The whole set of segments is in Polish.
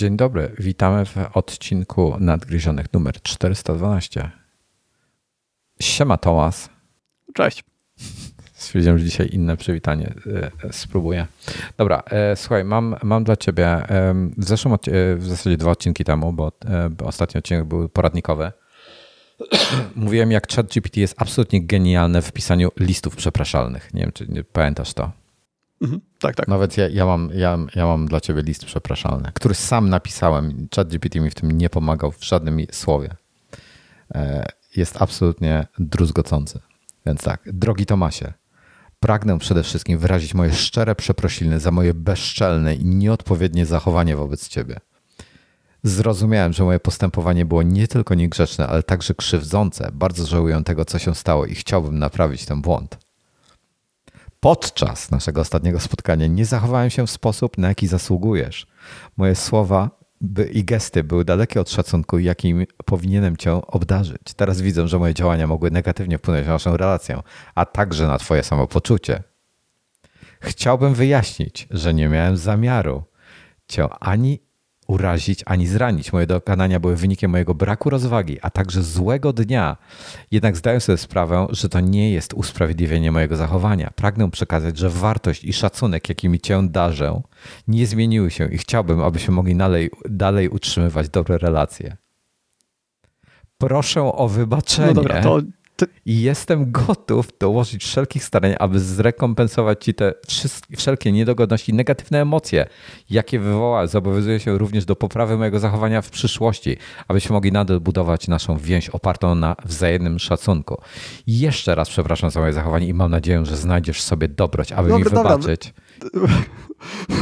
E, dzień dobry, witamy w odcinku Nadgryzionych numer 412. Siema Tomas. Cześć. Stwierdziłem, że dzisiaj inne przywitanie e, spróbuję. Dobra, e, słuchaj, mam, mam dla ciebie w zeszłym w zasadzie dwa odcinki temu, bo ostatni odcinek był poradnikowy. Mówiłem, jak ChatGPT jest absolutnie genialne w pisaniu listów przepraszalnych. Nie wiem, czy nie pamiętasz to. Mhm, tak, tak. Nawet ja, ja, mam, ja, ja mam dla ciebie list przepraszalny, który sam napisałem. ChatGPT mi w tym nie pomagał w żadnym słowie. E, jest absolutnie druzgocący. Więc tak, drogi Tomasie, pragnę przede wszystkim wyrazić moje szczere przeprosiny za moje bezczelne i nieodpowiednie zachowanie wobec ciebie. Zrozumiałem, że moje postępowanie było nie tylko niegrzeczne, ale także krzywdzące. Bardzo żałuję tego, co się stało i chciałbym naprawić ten błąd. Podczas naszego ostatniego spotkania nie zachowałem się w sposób, na jaki zasługujesz. Moje słowa i gesty były dalekie od szacunku, jakim powinienem cię obdarzyć. Teraz widzę, że moje działania mogły negatywnie wpłynąć na naszą relację, a także na twoje samopoczucie. Chciałbym wyjaśnić, że nie miałem zamiaru cię ani urazić ani zranić. Moje dokonania były wynikiem mojego braku rozwagi, a także złego dnia. Jednak zdaję sobie sprawę, że to nie jest usprawiedliwienie mojego zachowania. Pragnę przekazać, że wartość i szacunek, jakimi cię darzę, nie zmieniły się i chciałbym, abyśmy mogli dalej, dalej utrzymywać dobre relacje. Proszę o wybaczenie. No dobra, to i jestem gotów dołożyć wszelkich starań, aby zrekompensować ci te wszelkie niedogodności, negatywne emocje, jakie wywoła. Zobowiązuję się również do poprawy mojego zachowania w przyszłości, abyśmy mogli nadal budować naszą więź opartą na wzajemnym szacunku. Jeszcze raz przepraszam za moje zachowanie i mam nadzieję, że znajdziesz sobie dobroć, aby dobra, mi wybaczyć. Dobra.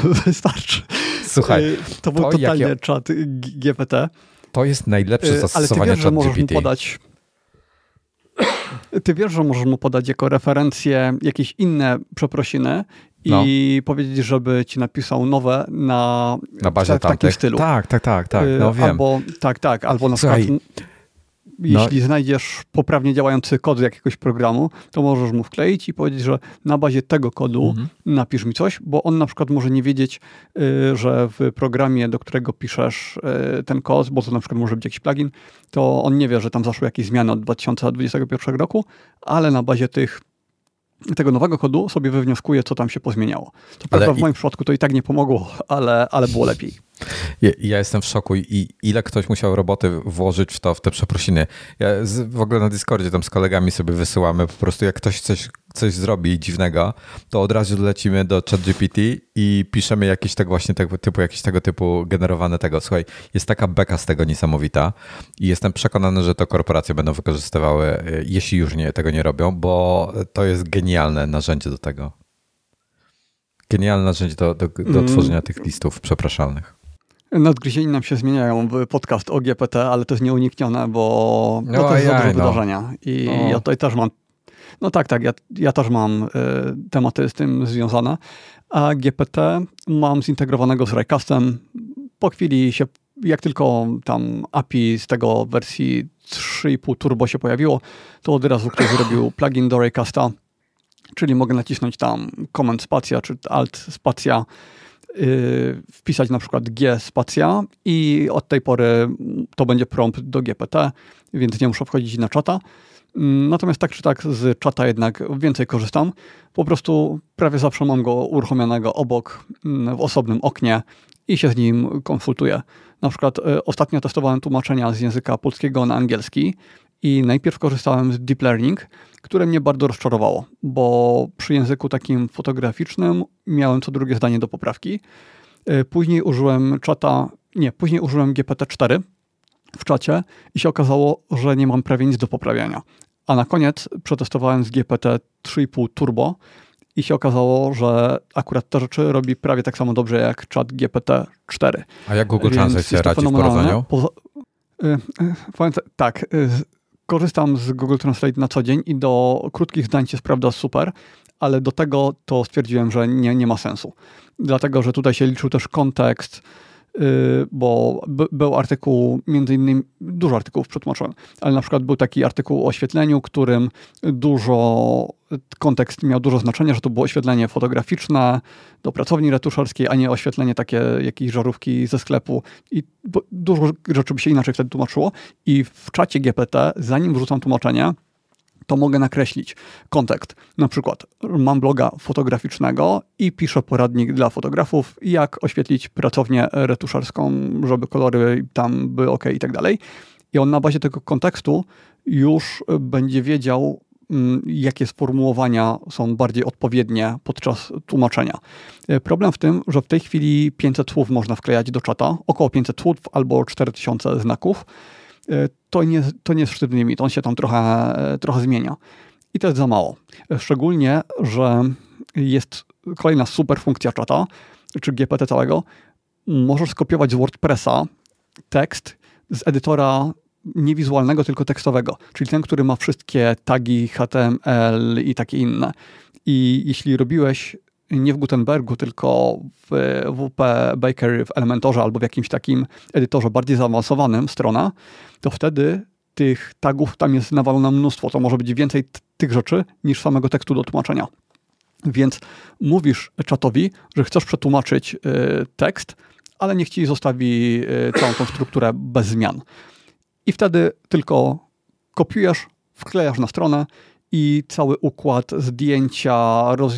Wystarczy. Słuchaj, to był to totalnie jakie... czat GPT. To jest najlepsze zastosowanie Ale ty wiesz, że możesz podać ty wiesz, że możesz mu podać jako referencję jakieś inne przeprosiny i no. powiedzieć, żeby ci napisał nowe na, na bazie w, w takim stylu. Tak, tak, tak, tak. No, wiem. Albo, tak, tak, albo na Słuchaj, przykład. Jeśli no. znajdziesz poprawnie działający kod z jakiegoś programu, to możesz mu wkleić i powiedzieć, że na bazie tego kodu mhm. napisz mi coś, bo on na przykład może nie wiedzieć, y, że w programie, do którego piszesz y, ten kod, bo to na przykład może być jakiś plugin, to on nie wie, że tam zaszły jakieś zmiany od 2021 roku, ale na bazie tych tego nowego kodu sobie wywnioskuje, co tam się pozmieniało. To prawda, w moim przypadku to i tak nie pomogło, ale, ale było lepiej. Ja, ja, jestem w szoku i ile ktoś musiał roboty włożyć w to, w te przeprosiny. Ja z, w ogóle na Discordzie tam z kolegami sobie wysyłamy po prostu jak ktoś coś, coś zrobi dziwnego, to od razu lecimy do ChatGPT i piszemy jakieś tego właśnie tego typu, jakieś tego typu generowane tego. Słuchaj, jest taka beka z tego niesamowita i jestem przekonany, że to korporacje będą wykorzystywały, e, jeśli już nie, tego nie robią, bo to jest genialne narzędzie do tego. Genialne narzędzie do, do, do mm. tworzenia tych listów przepraszalnych. Nadgryzieni nam się zmieniają w podcast o GPT, ale to jest nieuniknione, bo no, to jest za dużo no. wydarzenia. I no. ja tutaj też mam, no tak, tak, ja, ja też mam y, tematy z tym związane, a GPT mam zintegrowanego z Raycastem. Po chwili się, jak tylko tam API z tego wersji 3,5 Turbo się pojawiło, to od razu ktoś zrobił plugin do Raycasta, czyli mogę nacisnąć tam Command Spacja czy Alt Spacja wpisać na przykład G spacja i od tej pory to będzie prompt do GPT, więc nie muszę wchodzić na czata. Mm, natomiast tak czy tak z czata jednak więcej korzystam. Po prostu prawie zawsze mam go uruchomionego obok mm, w osobnym oknie i się z nim konsultuję. Na przykład y, ostatnio testowałem tłumaczenia z języka polskiego na angielski i najpierw korzystałem z deep learning, które mnie bardzo rozczarowało, bo przy języku takim fotograficznym miałem co drugie zdanie do poprawki. E, później użyłem czata, nie, później użyłem GPT-4 w czacie i się okazało, że nie mam prawie nic do poprawiania. A na koniec przetestowałem z GPT 3,5 Turbo i się okazało, że akurat te rzeczy robi prawie tak samo dobrze jak czat GPT-4. A jak Google Translate się radzi w porównaniu? Po, y, y, tak, y, korzystam z Google Translate na co dzień i do krótkich zdań się sprawdza super, ale do tego to stwierdziłem, że nie, nie ma sensu. Dlatego, że tutaj się liczył też kontekst, bo był artykuł, między innymi, dużo artykułów przetłumaczyłem, ale na przykład był taki artykuł o oświetleniu, którym dużo, kontekst miał dużo znaczenia, że to było oświetlenie fotograficzne do pracowni retuszerskiej, a nie oświetlenie takie jakiejś żarówki ze sklepu. I dużo rzeczy by się inaczej wtedy tłumaczyło. I w czacie GPT, zanim wrzucam tłumaczenie, to mogę nakreślić kontekst. Na przykład mam bloga fotograficznego i piszę poradnik dla fotografów, jak oświetlić pracownię retuszarską, żeby kolory tam były ok i tak dalej. I on na bazie tego kontekstu już będzie wiedział, mm, jakie sformułowania są bardziej odpowiednie podczas tłumaczenia. Problem w tym, że w tej chwili 500 słów można wklejać do czata, około 500 słów albo 4000 znaków. To nie, to nie jest sztywny limit, on się tam trochę, trochę zmienia. I to jest za mało. Szczególnie, że jest kolejna super funkcja czata, czy GPT całego. Możesz skopiować z WordPressa tekst z edytora nie wizualnego, tylko tekstowego, czyli ten, który ma wszystkie tagi HTML i takie inne. I jeśli robiłeś nie w Gutenbergu, tylko w WP Bakery, w Elementorze albo w jakimś takim edytorze bardziej zaawansowanym strona, to wtedy tych tagów tam jest nawalone mnóstwo. To może być więcej tych rzeczy niż samego tekstu do tłumaczenia. Więc mówisz czatowi, że chcesz przetłumaczyć y, tekst, ale niech ci zostawi y, całą tą strukturę bez zmian. I wtedy tylko kopiujesz, wklejasz na stronę i cały układ zdjęcia, roz,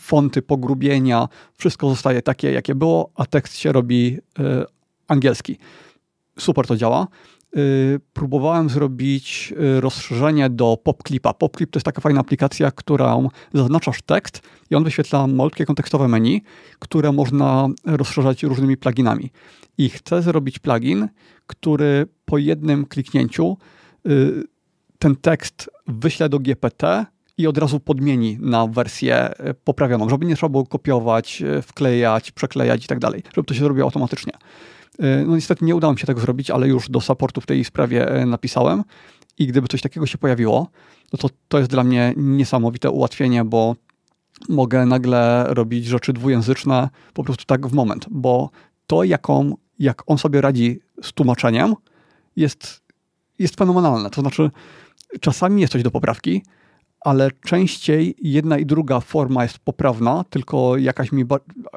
fonty, pogrubienia, wszystko zostaje takie, jakie było, a tekst się robi y, angielski. Super to działa. Y, próbowałem zrobić y, rozszerzenie do PopClipa. PopClip to jest taka fajna aplikacja, którą zaznaczasz tekst i on wyświetla malutkie kontekstowe menu, które można rozszerzać różnymi pluginami. I chcę zrobić plugin, który po jednym kliknięciu y, ten tekst wyśle do GPT i od razu podmieni na wersję poprawioną, żeby nie trzeba było kopiować, wklejać, przeklejać i tak dalej, żeby to się zrobiło automatycznie. E, no niestety nie udało mi się tego zrobić, ale już do supportu w tej sprawie e, napisałem i gdyby coś takiego się pojawiło, no to to jest dla mnie niesamowite ułatwienie, bo mogę nagle robić rzeczy dwujęzyczne po prostu tak w moment, bo to, jaką, jak on sobie radzi z tłumaczeniem, jest, jest fenomenalne. To znaczy, czasami jest coś do poprawki, ale częściej jedna i druga forma jest poprawna, tylko jakaś mi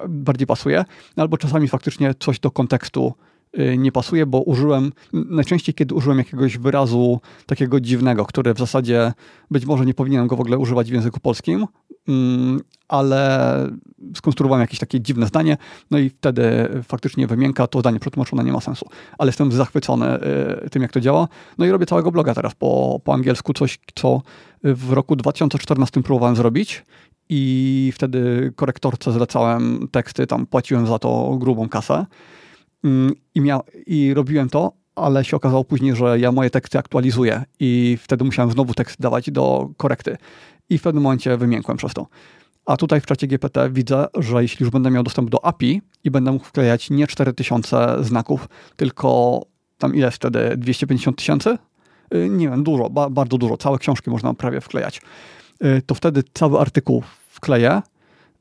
bardziej pasuje, albo czasami faktycznie coś do kontekstu y, nie pasuje, bo użyłem, najczęściej kiedy użyłem jakiegoś wyrazu takiego dziwnego, który w zasadzie być może nie powinienem go w ogóle używać w języku polskim, mm, ale skonstruowałem jakieś takie dziwne zdanie, no i wtedy faktycznie wymienka, to zdanie przetłumaczone nie ma sensu. Ale jestem zachwycony y, tym, jak to działa. No i robię całego bloga teraz po, po angielsku, coś, co w roku 2014 próbowałem zrobić i wtedy korektorce zlecałem teksty, tam płaciłem za to grubą kasę mm, i, mia- i robiłem to, ale się okazało później, że ja moje teksty aktualizuję i wtedy musiałem znowu tekst dawać do korekty i w pewnym momencie wymiękłem przez to. A tutaj w czacie GPT widzę, że jeśli już będę miał dostęp do API i będę mógł wklejać nie 4000 znaków, tylko tam ile wtedy? 250 tysięcy? Y, nie wiem, dużo, ba, bardzo dużo, całe książki można prawie wklejać, y, to wtedy cały artykuł wkleję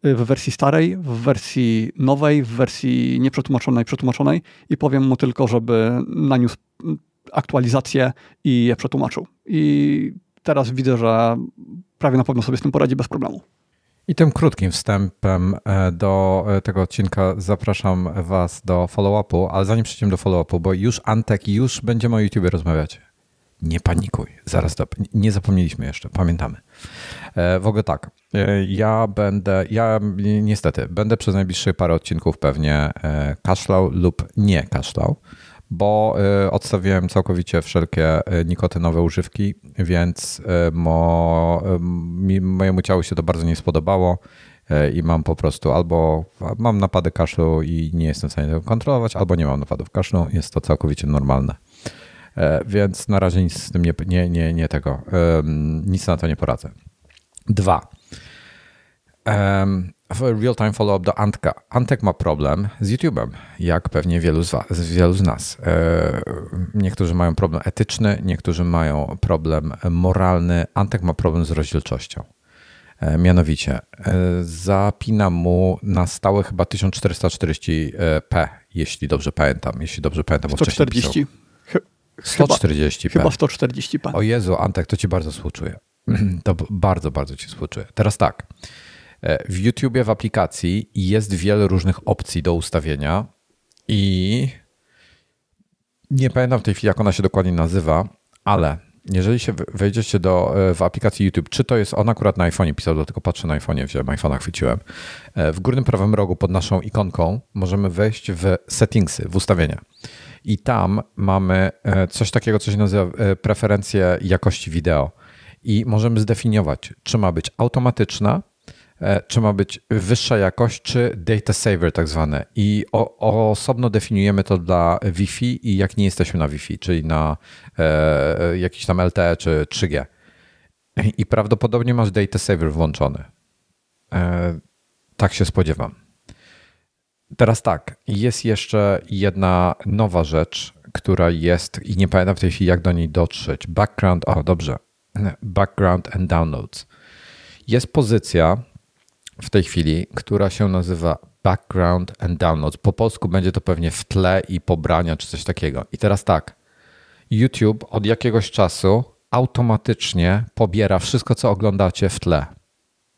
y, w wersji starej, w wersji nowej, w wersji nieprzetłumaczonej, przetłumaczonej i powiem mu tylko, żeby naniósł aktualizację i je przetłumaczył. I teraz widzę, że prawie na pewno sobie z tym poradzi bez problemu. I tym krótkim wstępem e, do e, tego odcinka zapraszam Was do follow-upu, ale zanim przejdziemy do follow-upu, bo już Antek, już będziemy o YouTube rozmawiać nie panikuj, zaraz to, nie zapomnieliśmy jeszcze, pamiętamy. E, w ogóle tak, e, ja będę, ja niestety będę przez najbliższe parę odcinków pewnie e, kaszlał lub nie kaszlał, bo odstawiłem całkowicie wszelkie nikotynowe używki, więc mo, mojemu ciału się to bardzo nie spodobało i mam po prostu albo mam napady kaszlu i nie jestem w stanie tego kontrolować, albo nie mam napadów kaszlu, jest to całkowicie normalne. E, więc na razie nic z tym nie, nie, nie, nie tego, nic na to nie poradzę. Dwa. Real-time follow-up do Antka. Antek ma problem z YouTube'em, jak pewnie wielu z, was, wielu z nas. E, niektórzy mają problem etyczny, niektórzy mają problem moralny. Antek ma problem z rozdzielczością. Mianowicie, zapinam mu na stałe chyba 1440p, jeśli dobrze pamiętam. Jeśli dobrze pamiętam, 140. 140p. Chyba 140p. O Jezu, Antek, to ci bardzo współczuję. To bardzo, bardzo ci współczuję. Teraz tak. W YouTubie w aplikacji jest wiele różnych opcji do ustawienia i nie pamiętam w tej chwili, jak ona się dokładnie nazywa, ale jeżeli się wejdziecie do, w aplikacji YouTube, czy to jest on akurat na iPhone pisał, dlatego patrzę na iPhone, wziąłem iPhone'a, chwyciłem. W górnym prawym rogu pod naszą ikonką możemy wejść w settingsy, w ustawienia. I tam mamy coś takiego, co się nazywa preferencje jakości wideo. I możemy zdefiniować, czy ma być automatyczna, E, czy ma być wyższa jakość, czy data saver tak zwane. I o, osobno definiujemy to dla Wi-Fi i jak nie jesteśmy na Wi-Fi, czyli na e, jakiś tam LTE czy 3G. I prawdopodobnie masz data saver włączony. E, tak się spodziewam. Teraz tak, jest jeszcze jedna nowa rzecz, która jest i nie pamiętam w tej chwili jak do niej dotrzeć. Background, o dobrze, background and downloads. Jest pozycja, w tej chwili, która się nazywa Background and Downloads. Po polsku będzie to pewnie w tle i pobrania czy coś takiego. I teraz tak. YouTube od jakiegoś czasu automatycznie pobiera wszystko, co oglądacie w tle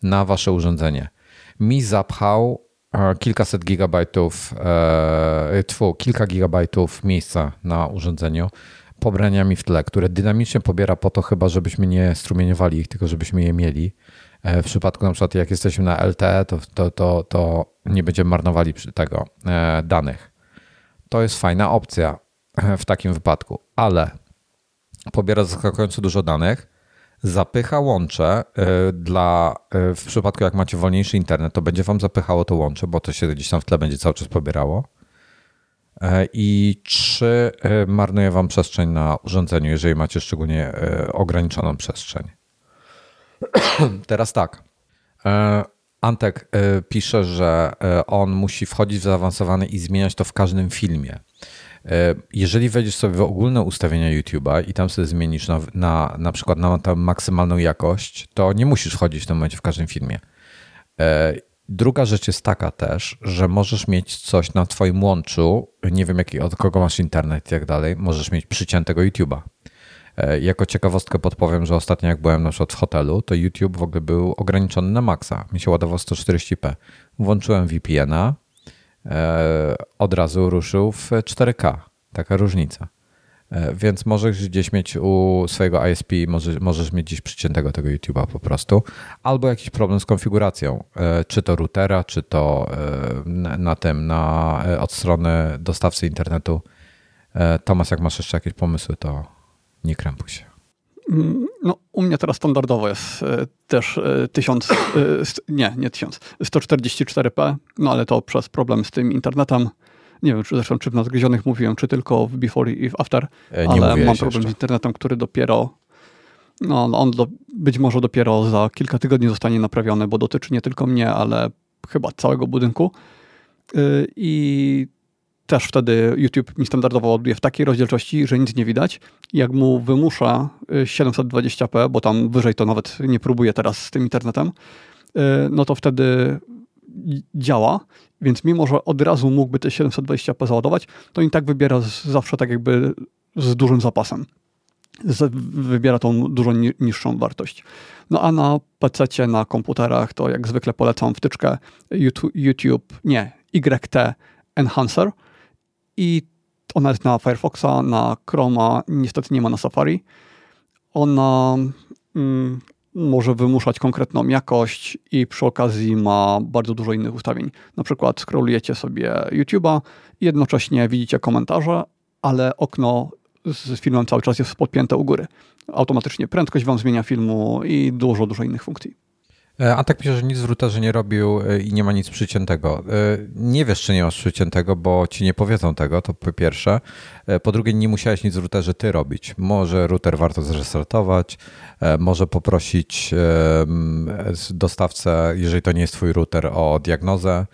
na wasze urządzenie. Mi zapchał kilkaset gigabajtów, e, tfu, kilka gigabajtów miejsca na urządzeniu pobraniami w tle, które dynamicznie pobiera po to chyba, żebyśmy nie strumieniowali ich, tylko żebyśmy je mieli. E, w przypadku na przykład jak jesteśmy na LTE, to, to, to, to nie będziemy marnowali tego e, danych. To jest fajna opcja e, w takim wypadku, ale pobiera zaskakująco dużo danych, zapycha łącze dla, w przypadku jak macie wolniejszy internet, to będzie wam zapychało to łącze, bo to się gdzieś tam w tle będzie cały czas pobierało. I trzy, marnuje wam przestrzeń na urządzeniu, jeżeli macie szczególnie ograniczoną przestrzeń. Teraz tak. E, Antek e, pisze, że e, on musi wchodzić w zaawansowany i zmieniać to w każdym filmie. Jeżeli wejdziesz sobie w ogólne ustawienia YouTube'a i tam sobie zmienisz na, na, na przykład na tam maksymalną jakość, to nie musisz wchodzić w tym momencie w każdym filmie. Druga rzecz jest taka też, że możesz mieć coś na Twoim łączu, nie wiem jaki, od kogo masz internet i tak dalej, możesz mieć przyciętego YouTube'a. E, jako ciekawostkę podpowiem, że ostatnio jak byłem na przykład w hotelu, to YouTube w ogóle był ograniczony na maksa. Mi się ładował 140p. Włączyłem VPN-a, e, od razu ruszył w 4K. Taka różnica. E, więc możesz gdzieś mieć u swojego ISP, możesz, możesz mieć gdzieś przyciętego tego YouTube'a po prostu, albo jakiś problem z konfiguracją, czy to routera, czy to na tym, na, od strony dostawcy internetu. Tomas, jak masz jeszcze jakieś pomysły, to nie krępuj się. No, u mnie teraz standardowo jest e, też 1000, e, e, nie, nie 1000, 144p, no ale to przez problem z tym internetem. Nie wiem, czy zresztą czy w nadgryzionych mówiłem, czy tylko w before i w after, ale mam problem jeszcze. z internetem, który dopiero, no, no on do, być może dopiero za kilka tygodni zostanie naprawiony, bo dotyczy nie tylko mnie, ale chyba całego budynku. I też wtedy YouTube mi standardowo w takiej rozdzielczości, że nic nie widać. Jak mu wymusza 720p, y, bo tam wyżej to nawet nie próbuję teraz z tym internetem, y, no to wtedy działa, więc mimo, że od razu mógłby te 720p załadować, to i tak wybiera zawsze tak jakby z dużym zapasem. Wybiera tą dużo niższą wartość. No a na PC, na komputerach to jak zwykle polecam wtyczkę YouTube nie, YT Enhancer, i ona jest na Firefoxa, na Chroma, niestety nie ma na Safari. Ona mm, może wymuszać konkretną jakość i przy okazji ma bardzo dużo innych ustawień. Na przykład scrollujecie sobie YouTube'a i jednocześnie widzicie komentarze, ale okno z filmem cały czas jest podpięte u góry. Automatycznie prędkość wam zmienia filmu i dużo, dużo innych funkcji. E, a tak pisze, że nic w routerze nie robił e, i nie ma nic przyciętego. E, nie wiesz, czy nie masz przyciętego, bo ci nie powiedzą tego, to po pierwsze. Po drugie, nie musiałeś nic w routerze ty robić. Może router warto zrestartować, może poprosić dostawcę, jeżeli to nie jest twój router, o diagnozę,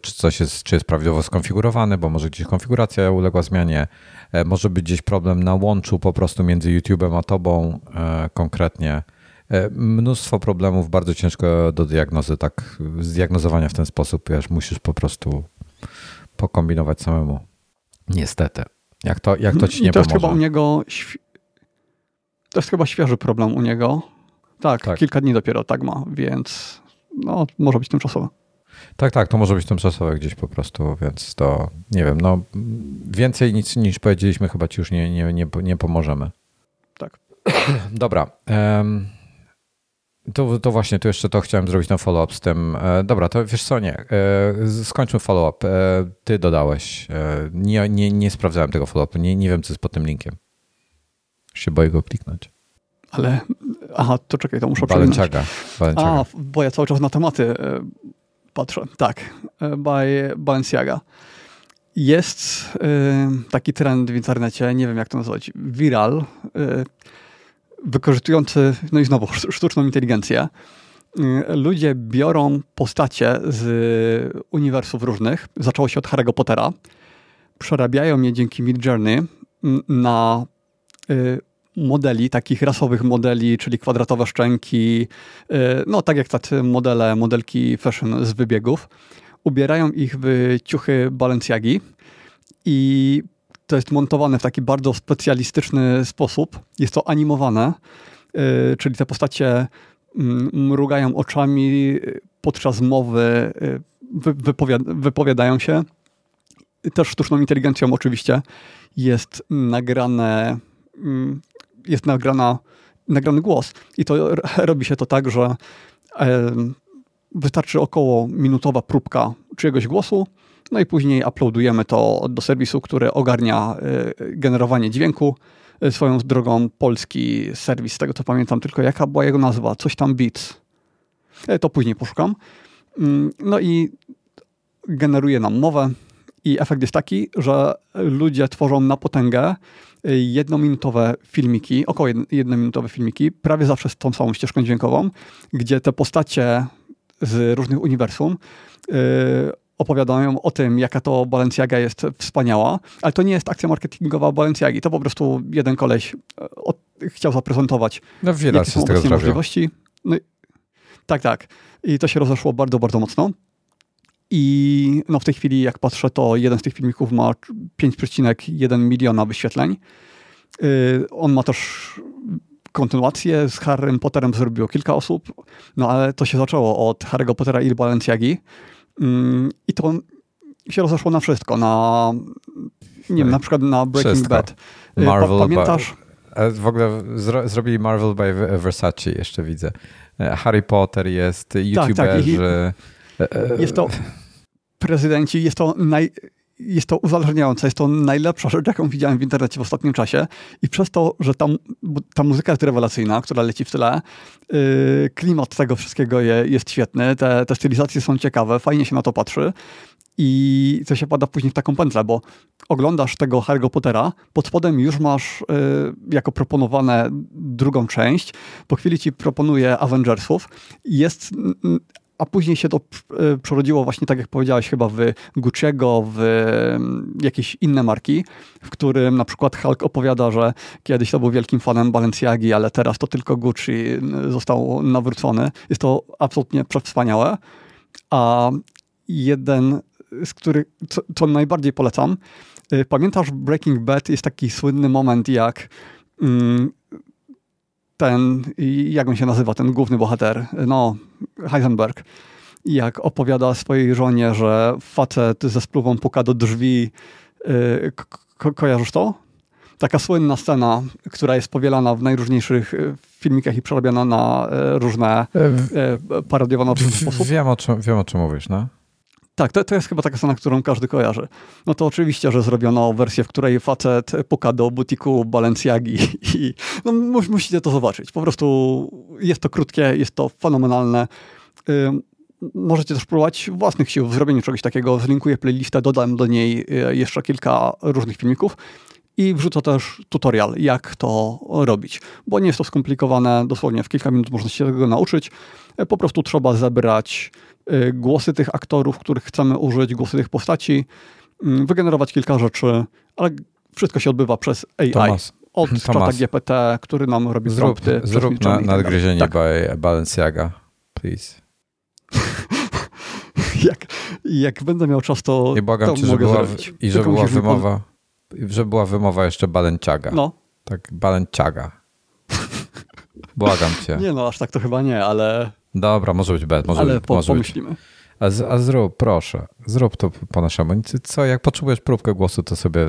czy coś jest, czy jest prawidłowo skonfigurowany, bo może gdzieś konfiguracja uległa zmianie. Może być gdzieś problem na łączu po prostu między YouTube'em a tobą konkretnie mnóstwo problemów, bardzo ciężko do diagnozy, tak, zdiagnozowania w ten sposób, wiesz, musisz po prostu pokombinować samemu. Niestety. Jak to, jak to ci nie I to pomoże? Chyba u niego, to jest chyba świeży problem u niego. Tak, tak, kilka dni dopiero tak ma, więc no, może być tymczasowe. Tak, tak, to może być tymczasowe gdzieś po prostu, więc to nie wiem, no więcej nic niż powiedzieliśmy chyba ci już nie, nie, nie, nie pomożemy. Tak. Dobra. Um, to, to właśnie, tu jeszcze to chciałem zrobić na follow-up z tym. E, dobra, to wiesz co, nie. E, skończmy follow-up. E, ty dodałeś. Nie, nie, nie sprawdzałem tego follow-upu. Nie, nie wiem, co jest pod tym linkiem. Się boję go kliknąć. Ale, aha, to czekaj, to muszę Balenciaga. Balenciaga. A, bo ja cały czas na tematy patrzę. Tak, by Balenciaga. Jest taki trend w internecie, nie wiem jak to nazwać, viral, wykorzystujący, no i znowu, sztuczną inteligencję. Y, ludzie biorą postacie z uniwersów różnych. Zaczęło się od Harry'ego Pottera. Przerabiają je dzięki Mid Journey na y, modeli, takich rasowych modeli, czyli kwadratowe szczęki, y, no tak jak tacy modele, modelki fashion z wybiegów. Ubierają ich w ciuchy Balenciagi i to jest montowane w taki bardzo specjalistyczny sposób. Jest to animowane, y, czyli te postacie mm, mrugają oczami y, podczas mowy, y, wypowiadają się. Też sztuczną inteligencją oczywiście jest nagrane, mm, jest nagrana, nagrany głos. I to robi się to tak, że wystarczy około minutowa próbka czyjegoś głosu, no i później uploadujemy to do serwisu, który ogarnia y, generowanie dźwięku. Y, swoją drogą polski serwis, z tego co pamiętam, tylko jaka była jego nazwa? Coś tam Beats. Y, to później poszukam. Mm, no i generuje nam mowę. I efekt jest taki, że ludzie tworzą na potęgę jednominutowe filmiki, około jednominutowe filmiki, prawie zawsze z tą samą ścieżką dźwiękową, gdzie te postacie z różnych uniwersum opowiadają o tym, jaka to Balenciaga jest wspaniała, ale to nie jest akcja marketingowa Balenciagi. To po prostu jeden koleś e, od, chciał zaprezentować no, jakie są obecnie możliwości. No, tak, tak. I to się rozeszło bardzo, bardzo mocno. I no, w tej chwili, jak patrzę, to jeden z tych filmików ma 5,1 miliona wyświetleń. Yy, on ma też kontynuację z Harrym Potterem zrobiło kilka osób, no ale to się zaczęło od Harry'ego Pottera i Balenciagi. Mm, I to się rozeszło na wszystko, na nie wiem, na przykład na Breaking wszystko. Bad. Y, Marvel pa pamiętasz? By, w ogóle zro, zrobili Marvel by Versace, jeszcze widzę. E, Harry Potter jest, youtuberzy. Tak, tak. Jest to prezydenci, jest to naj, jest to uzależniające, jest to najlepsza rzecz, jaką widziałem w internecie w ostatnim czasie. I przez to, że ta, ta muzyka jest rewelacyjna, która leci w tle, yy, klimat tego wszystkiego je, jest świetny, te, te stylizacje są ciekawe, fajnie się na to patrzy. I to się pada później w taką pętlę, bo oglądasz tego Harry'ego Pottera, pod spodem już masz yy, jako proponowane drugą część, po chwili ci proponuje Avengersów, jest a później się to e, przerodziło właśnie tak jak powiedziałeś chyba w Gucci'ego, w mm, jakieś inne marki, w którym na przykład Hulk opowiada, że kiedyś to był wielkim fanem Balenciagi, ale teraz to tylko Gucci został nawrócony. Jest to absolutnie przewspaniałe. A jeden z których, co, co najbardziej polecam, e, pamiętasz Breaking Bad? Jest taki słynny moment, jak mm, ten, jak on się nazywa, ten główny bohater, no, Heisenberg, jak opowiada swojej żonie, że facet ze spluwą puka do drzwi. Yy, ko kojarzysz to? Taka słynna scena, która jest powielana w najróżniejszych y, filmikach i przerabiana na y, różne, yy, parodiowane w sposób. Wiem o, czym, wiem o czym mówisz, no. Tak, to, to jest chyba taka scena, którą każdy kojarzy. No to oczywiście, że zrobiono wersję, w której facet puka do butiku Balenciagi i no, musicie to zobaczyć. Po prostu jest to krótkie, jest to fenomenalne. możecie też próbować własnych sił w zrobieniu czegoś takiego. Zlinkuję playlistę, dodam do niej y, jeszcze kilka różnych filmików i wrzucę też tutorial, jak to robić. Bo nie jest to skomplikowane, dosłownie w kilka minut można się tego nauczyć. Po prostu trzeba zebrać Y, głosy tych aktorów, których chcemy użyć, głosy tych postaci, mm, wygenerować kilka rzeczy, ale wszystko się odbywa przez AI. Tomas, od czata GPT, który nam robi zrób, prompty. Zrób na, nadgryzienie tak. by Balenciaga, please. jak, jak będę miał czas, to I błagam to cię, żeby była, I żeby była wymowa, żeby była wymowa jeszcze Balenciaga. No. Tak, Balenciaga. Błagam cię. Nie no, aż tak to chyba nie, ale... Dobra, może być bez, może ale po, może pomyślimy. Być. A, a, zrób, proszę, zrób to po naszemu. Co, jak potrzebujesz próbkę głosu, to sobie,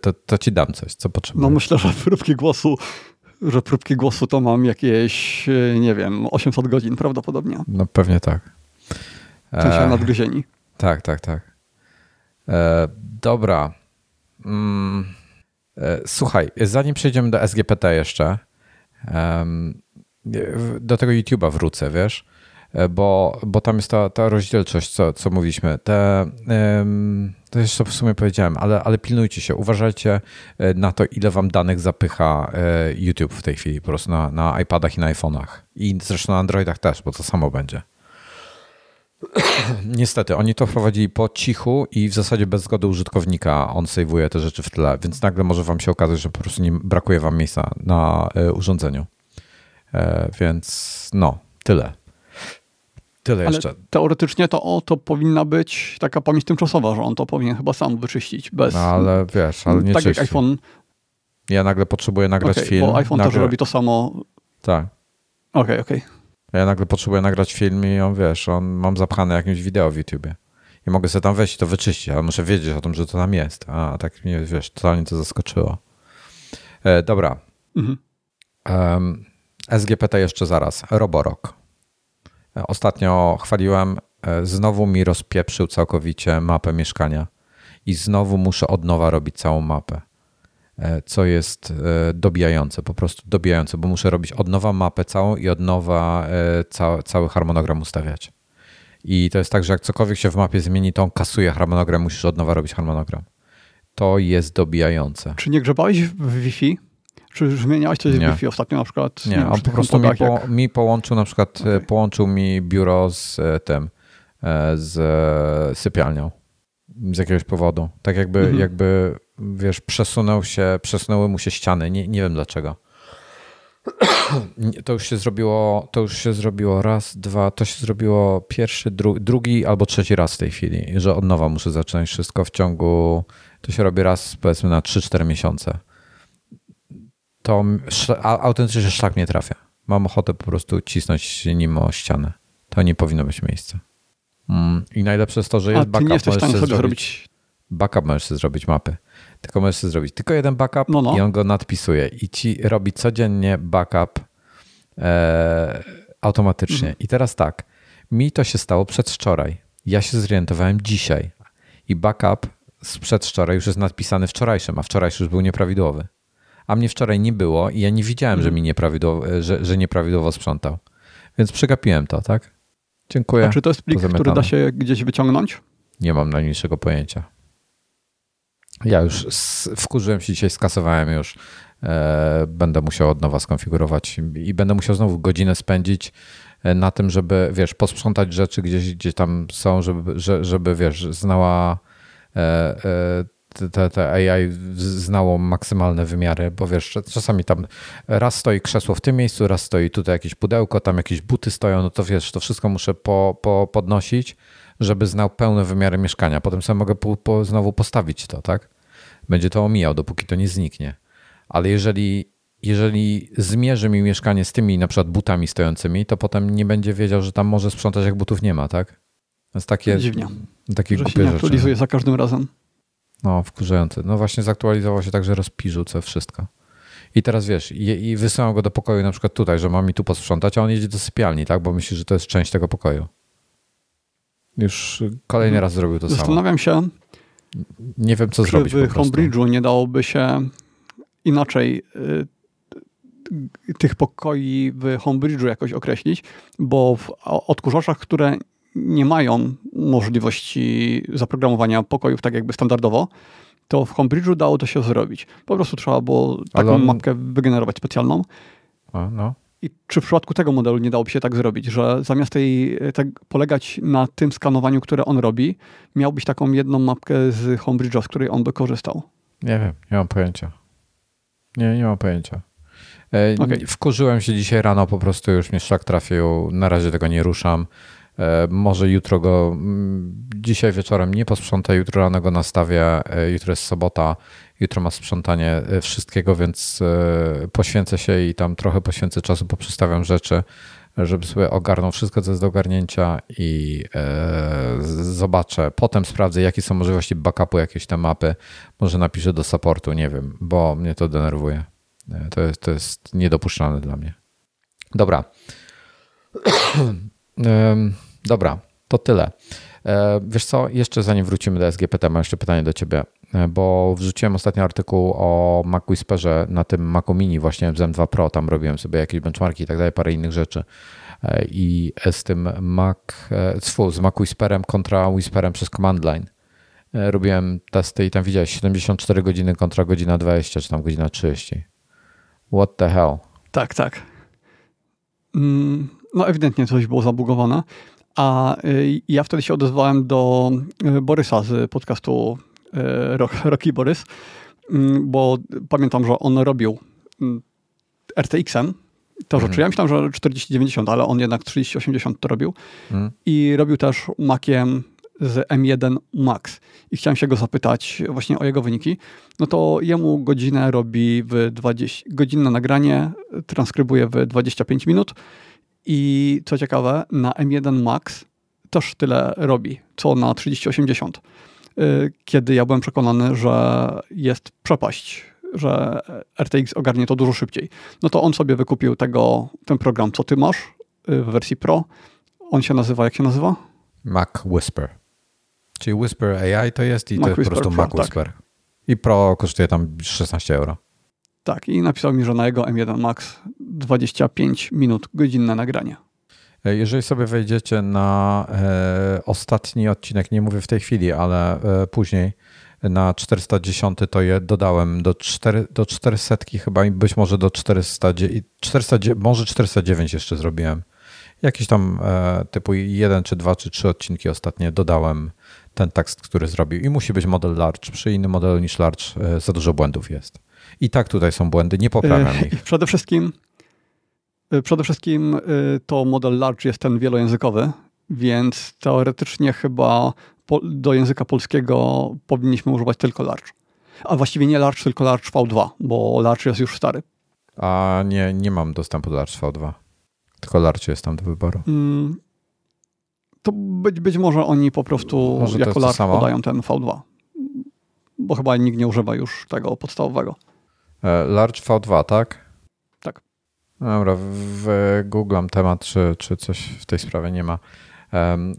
to, to ci dam coś, co potrzebujesz. No myślę, że próbki głosu, że próbki głosu to mam jakieś, nie wiem, 800 godzin prawdopodobnie. No pewnie tak. W sensie e, nadgryzieni. Tak, tak, tak. E, dobra. Mm, e, słuchaj, zanim przejdziemy do SGPT jeszcze, do tego YouTube'a wrócę, wiesz, e, bo, bo tam jest ta, ta rozdzielczość, co, co mówiliśmy. Te, to jeszcze w sumie powiedziałem, ale, ale pilnujcie się, uważajcie e, na to, ile wam danych zapycha e, YouTube w tej chwili, po prostu na, na iPadach i na iPhone'ach. I zresztą na Androidach też, bo to samo będzie. Niestety, oni to wprowadzili po cichu i w zasadzie bez zgody użytkownika on sejwuje te rzeczy w tle, więc nagle może wam się okazać, że po prostu nie brakuje wam miejsca na urządzeniu. E, więc no, tyle. Tyle ale jeszcze. Teoretycznie to, o, to powinna być taka pamięć tymczasowa, że on to powinien chyba sam wyczyścić bez. No, ale wiesz, ale nie Tak czyści. jak iPhone. Ja nagle potrzebuję nagrać okay, film. Bo iPhone nagle... też robi to samo. Tak. Okej, okay, okej. Okay. Ja nagle potrzebuję nagrać film i on wiesz, on mam zapchane jakimś wideo w YouTubie. I mogę sobie tam wejść i to wyczyścić, ale muszę wiedzieć o tym, że to tam jest. A tak mnie, wiesz, totalnie to zaskoczyło. E, dobra. Mhm. Um, SGPT jeszcze zaraz. Roborock. Ostatnio chwaliłem, e, znowu mi rozpieprzył całkowicie mapę mieszkania i znowu muszę od nowa robić całą mapę, e, co jest e, dobijające, po prostu dobijające, bo muszę robić od nowa mapę całą i od nowa ca cały harmonogram ustawiać. I to jest tak, że jak cokolwiek się w mapie zmieni, to on kasuje harmonogram, musisz od nowa robić harmonogram. To jest dobijające. Czy nie grzebałeś w Wi-Fi? Czy zmieniałeś coś nie. w Wi-Fi ostatnio na przykład? Nie, nie on po prostu mi, po, mi, połączył na przykład, okay. połączył mi biuro z e, tym, e, z e, sypialnią z jakiegoś powodu. Tak jakby, mhm. jakby wiesz, przesunął się, przesunęły mu się ściany. Nie, nie wiem dlaczego. To już się zrobiło, to już się zrobiło raz, dwa, to się zrobiło pierwszy, dru, drugi albo trzeci raz w tej chwili, że od nowa muszę zacząć wszystko w ciągu, to się robi raz powiedzmy na 3-4 miesiące to autentycznie szlak nie trafia. Mam ochotę po prostu cisnąć nim o ścianę. To nie powinno być miejsce. Mm. I najlepsze jest to, że jest A, backup. Nie jesteś możesz sobie zrobić... Backup możesz sobie zrobić mapy. Tylko możesz sobie zrobić tylko jeden backup no, no. i on go nadpisuje. I ci robi codziennie backup e, automatycznie. Mhm. I teraz tak, mi to się stało przedwczoraj. Ja się zorientowałem dzisiaj. I backup z przedwczoraj już jest nadpisany wczorajszym, a wczorajszy już był nieprawidłowy a mnie wczoraj nie było i ja nie widziałem, że mi nieprawidłowo, że, że nieprawidłowo sprzątał. Więc przegapiłem to, tak? Dziękuję. A czy to jest plik, który da się gdzieś wyciągnąć? Nie mam najmniejszego pojęcia. Ja już wkurzyłem się dzisiaj, skasowałem już. E, będę musiał od nowa skonfigurować i będę musiał znowu godzinę spędzić e, na tym, żeby, wiesz, posprzątać rzeczy gdzieś, gdzie tam są, żeby, żeby wiesz, znała e, te, te AI znało maksymalne wymiary, bo wiesz, czasami tam raz stoi krzesło w tym miejscu, raz stoi tutaj jakieś pudełko, tam jakieś buty stoją, no to wiesz, to wszystko muszę po, po podnosić, żeby znał pełne wymiary mieszkania. Potem sobie mogę po, po, znowu postawić to, tak? Będzie to omijał, dopóki to nie zniknie. Ale jeżeli, jeżeli zmierzy mi mieszkanie z tymi na przykład butami stojącymi, to potem nie będzie wiedział, że tam może sprzątać, jak butów nie ma, tak? To jest takie, Dziwnie. takie że się nie aktualizuje za każdym razem. No, wkurzające. No właśnie zaktualizował się tak, że rozpiżył co wszystko. I teraz wiesz, i, i wysyłam go do pokoju na przykład tutaj, że mam mi tu posprzątać, a on jedzie do sypialni, tak? Bo myśli, że to jest część tego pokoju. Już kolejny raz zrobił to Zastanawiam samo. się, nie wiem co czy zrobić w Homebridge'u nie dałoby się inaczej y, tych pokoi w Homebridge'u jakoś określić, bo w odkurzaczach, które nie mają możliwości zaprogramowania pokojów tak jakby standardowo, to w Homebridge'u dało to się zrobić. Po prostu trzeba było taką on... mapkę wygenerować specjalną. A, no. I czy w przypadku tego modelu nie dałoby się tak zrobić, że zamiast tej, tak polegać na tym skanowaniu, które on robi, miałbyś taką jedną mapkę z Homebridge'a, z której on by korzystał? Nie wiem, nie mam pojęcia. Nie, nie mam pojęcia. E, okay. Wkurzyłem się dzisiaj rano, po prostu już mnie szlak trafił. Na razie tego nie ruszam. E, może jutro go, mm, dzisiaj wieczorem nie posprzątaj, jutro rano go nastawię. E, jutro jest sobota, jutro ma sprzątanie wszystkiego, więc poświęcę się i tam trochę poświęcę czasu, poprzestawiam rzeczy, żeby sobie ogarnął wszystko, co jest do ogarnięcia i zobaczę. Potem sprawdzę, jakie są możliwości backupu jakiejś tam mapy. Może napiszę do supportu, nie wiem, bo mnie to denerwuje. To jest, to jest niedopuszczalne dla mnie. Dobra. Dobra, to tyle. E, wiesz co, jeszcze zanim wrócimy do SGPT, mam jeszcze pytanie do ciebie, e, bo wrzuciłem ostatni artykuł o Mac Whisperze na tym Macu Mini właśnie z M2 Pro, tam robiłem sobie jakieś benchmarki i tak dalej, parę innych rzeczy e, i z tym Mac, z Mac Whisperem kontra Whisperem przez Command Line robiłem testy i tam widziałeś 74 godziny kontra godzina 20, czy tam godzina 30. What the hell? Tak, tak. Mm, no ewidentnie coś było zabugowane. A y, ja wtedy się odezwałem do y, Borysa z podcastu y, Rocky Borys, mm, bo pamiętam, że on robił mm, RTX-em to rzeczy. Mhm. Ja myślałem, że 4090, ale on jednak 3080 to robił. Mhm. I robił też Maciem z M1 Max i chciałem się go zapytać właśnie o jego wyniki, no to jemu godzinę robi w 20, godzinne nagranie, transkrybuje w 25 minut i co ciekawe, na M1 Max też tyle robi, co na 3080. Y, kiedy ja byłem przekonany, że jest przepaść, że RTX ogarnie to dużo szybciej. No to on sobie wykupił tego, ten program, co ty masz y, w wersji Pro. On się nazywa, jak się nazywa? Mac Whisper. Czyli Whisper AI to jest i Mac to jest Whisper po prostu Pro, Mac tak. Whisper. I Pro kosztuje tam 16 euro. Tak, i napisał mi, że na jego M1 Max 25 minut godzinne nagranie. E, jeżeli sobie wejdziecie na e, ostatni odcinek, nie mówię w tej chwili, ale e, później na 410 to je dodałem do, 4, do 400 chyba i być może do 400, 400, może 409 jeszcze zrobiłem. Jakiś tam e, typu jeden czy dwa czy trzy odcinki ostatnie dodałem ten tekst, który zrobił. I musi być model large. Przy innym modelu niż large e, za dużo błędów jest. I tak tutaj są błędy, nie poprawiam e, ich. Przede wszystkim, e, przede wszystkim to model large jest ten wielojęzykowy, więc teoretycznie chyba do języka polskiego powinniśmy używać tylko large. A właściwie nie large, tylko large V2, bo large jest już stary. A nie, nie mam dostępu do large V2. Tylko large jest tam do wyboru. Mm, to być, być może oni po prostu może jako large podają ten V2. Bo chyba nikt nie używa już tego podstawowego. E, large V2, tak? Tak. Dobra, w Google'am temat, czy, czy coś w tej sprawie nie ma.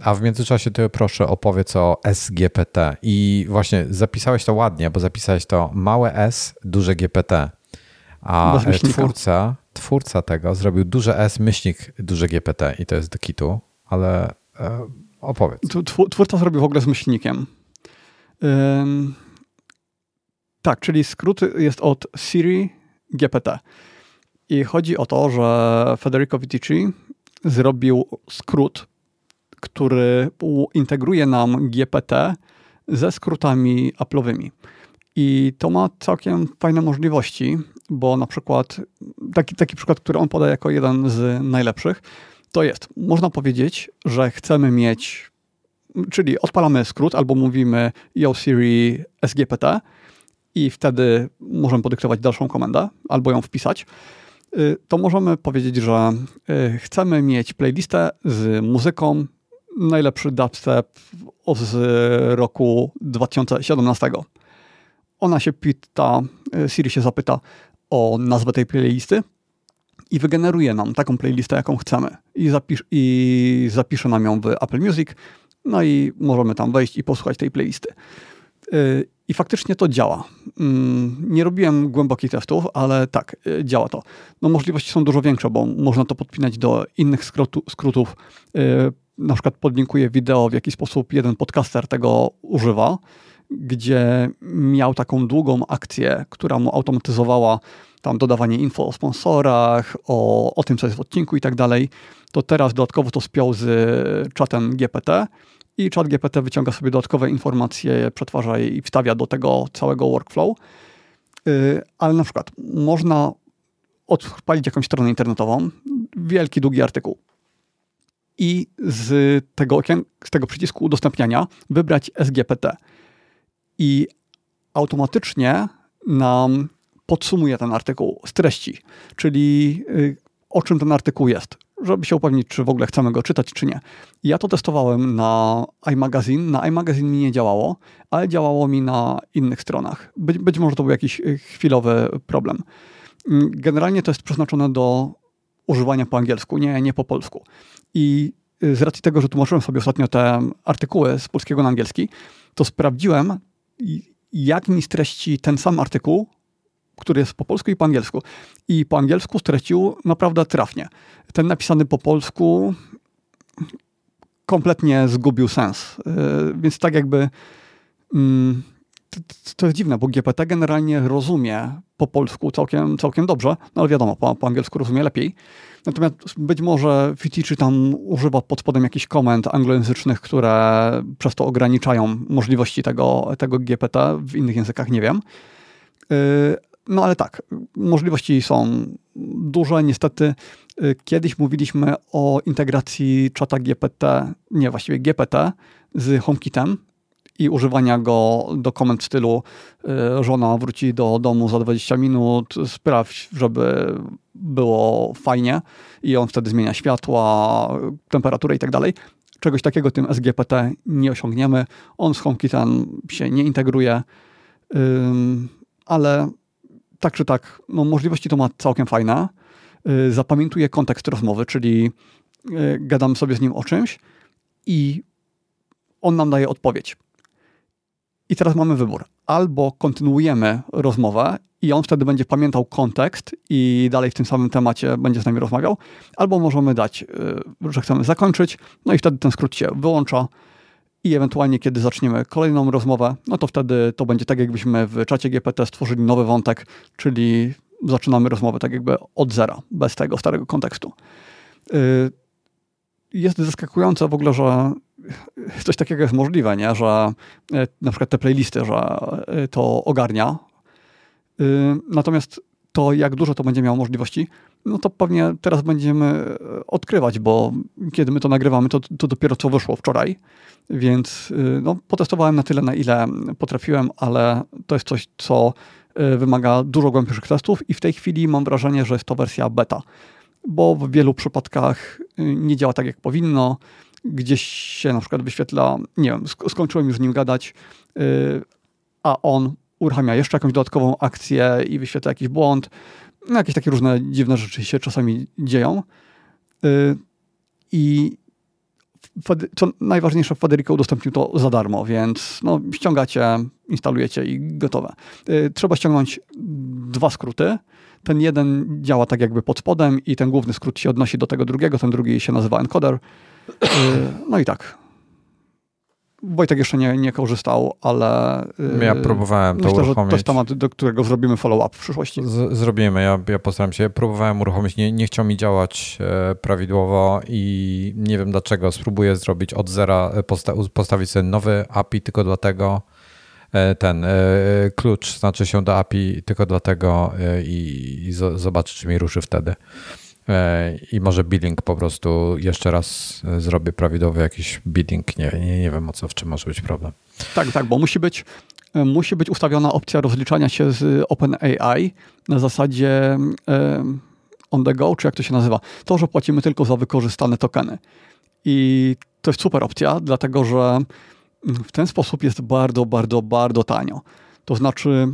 A w międzyczasie ty proszę opowiedz o SGPT. I właśnie zapisałeś to ładnie, bo zapisałeś to małe S, duże GPT. A twórca, twórca tego zrobił duże S, myślnik, duże GPT i to jest do kitu, ale E, opowiedz. Twórca zrobił w ogóle z myślnikiem. Tak, czyli skrót jest od Siri GPT. I chodzi o to, że Federico Vitici zrobił skrót, który integruje nam GPT ze skrótami Apple'owymi. I to ma całkiem fajne możliwości, bo na przykład taki, taki przykład, który on podaje jako jeden z najlepszych, to jest, można powiedzieć, że chcemy mieć, czyli odpalamy skrót albo mówimy Yo Siri SGPT i wtedy możemy podyktować dalszą komendę albo ją wpisać, y, to możemy powiedzieć, że y, chcemy mieć playlistę z muzyką najlepszy dubstep z roku 2017. Ona się pyta, y, Siri się zapyta o nazwę tej playlisty, i wygeneruje nam taką playlistę, jaką chcemy i, i zapisze nam ją w Apple Music, no i możemy tam wejść i posłuchać tej playlisty. Y, I faktycznie to działa. Mm, nie robiłem głębokich testów, ale tak, y, działa to. No możliwości są dużo większe, bo można to podpinać do innych skrótu, skrótów. Y, na przykład podlinkuję wideo, w jaki sposób jeden podcaster tego używa, gdzie miał taką długą akcję, która mu automatyzowała tam dodawanie info o sponsorach, o, o tym, co jest w odcinku i tak dalej, to teraz dodatkowo to spiął z czatem GPT i czat GPT wyciąga sobie dodatkowe informacje, przetwarza je i wstawia do tego całego workflow. ale na przykład można odpalić jakąś stronę internetową, wielki, długi artykuł i z tego, z tego przycisku udostępniania wybrać SGPT. I automatycznie nam podsumuje ten artykuł z treści, czyli y, o czym ten artykuł jest, żeby się upewnić, czy w ogóle chcemy go czytać, czy nie. Ja to testowałem na iMagazine. Na iMagazine mi nie działało, ale działało mi na innych stronach. Być, być może to był jakiś y, chwilowy problem. Mm, generalnie to jest przeznaczone do używania po angielsku, nie, nie po polsku. I y, z racji tego, że tłumaczyłem sobie ostatnio te artykuły z polskiego na angielski, to sprawdziłem, jak mi streści ten sam artykuł, który jest po polsku i po angielsku. I po angielsku streścił naprawdę trafnie. Ten napisany po polsku kompletnie zgubił sens. Y, więc tak jakby. Mm, to jest dziwne, bo GPT generalnie rozumie po polsku całkiem, całkiem dobrze, no ale wiadomo, po, po angielsku rozumie lepiej. Natomiast być może Fitici tam używa pod spodem jakichś komend anglojęzycznych, które przez to ograniczają możliwości tego, tego GPT, w innych językach nie wiem. No ale tak, możliwości są duże. Niestety y, kiedyś mówiliśmy o integracji czata GPT, nie właściwie GPT z HomeKitem, i używania go do komend w stylu y, żona wróci do domu za 20 minut, sprawdź, żeby było fajnie i on wtedy zmienia światła, temperaturę i tak dalej. Czegoś takiego tym SGPT nie osiągniemy. On z HomeKitem się nie integruje, ale tak czy tak, no możliwości to ma całkiem fajne. Y, zapamiętuje kontekst rozmowy, czyli y, gadam sobie z nim o czymś i on nam daje odpowiedź. I teraz mamy wybór. Albo kontynuujemy rozmowę i on wtedy będzie pamiętał kontekst i dalej w tym samym temacie będzie z nami rozmawiał, albo możemy dać, y, że chcemy zakończyć, no i wtedy ten skrót się wyłącza i ewentualnie kiedy zaczniemy kolejną rozmowę, no to wtedy to będzie tak, jakbyśmy w czacie GPT stworzyli nowy wątek, czyli zaczynamy rozmowę tak jakby od zera, bez tego starego kontekstu. Y, jest zaskakujące w ogóle, że coś takiego jest możliwe, nie? że e, na przykład te playlisty, że e, to ogarnia. Y, natomiast to, jak dużo to będzie miało możliwości, no to pewnie teraz będziemy e, odkrywać, bo kiedy my to nagrywamy, to, to dopiero co wyszło wczoraj, więc y, no, potestowałem na tyle, na ile potrafiłem, ale to jest coś, co wymaga dużo głębszych testów i w tej chwili mam wrażenie, że jest to wersja beta, bo w wielu przypadkach nie działa tak, jak powinno gdzieś się na przykład wyświetla, nie wiem, skończyłem już z nim gadać, a on uruchamia jeszcze jakąś dodatkową akcję i wyświetla jakiś błąd. No, jakieś takie różne dziwne rzeczy się czasami dzieją. Yy, I co najważniejsze, Federico udostępnił to za darmo, więc no, ściągacie, instalujecie i gotowe. Yy, trzeba ściągnąć dwa skróty. Ten jeden działa tak jakby pod spodem i ten główny skrót się odnosi do tego drugiego, ten drugi się nazywa encoder. Y, no i tak. Wojtek jeszcze nie, nie korzystał, ale. Y, ja próbowałem myślę, to uruchomić. to jest temat, do którego zrobimy follow-up w przyszłości. Z, zrobimy, ja, ja postaram się. Próbowałem uruchomić, nie, nie chciał mi działać e, prawidłowo i nie wiem dlaczego. Spróbuję zrobić od zera, e, posta postawić sobie nowy API tylko dlatego. E, ten klucz znaczy się do API tylko dlatego i, i zobaczyć, czy mi ruszy wtedy. E, i może bidding po prostu jeszcze raz e, zrobię prawidłowy jakiś bidding. Nie, nie, nie wiem o co, w czym może być problem. Tak, tak, bo musi być, e, musi być ustawiona opcja rozliczania się z OpenAI na zasadzie on the go, czy jak to się nazywa. To, że płacimy tylko za wykorzystane tokeny. I to jest super opcja, dlatego że w ten sposób jest bardzo, bardzo, bardzo tanio. To znaczy,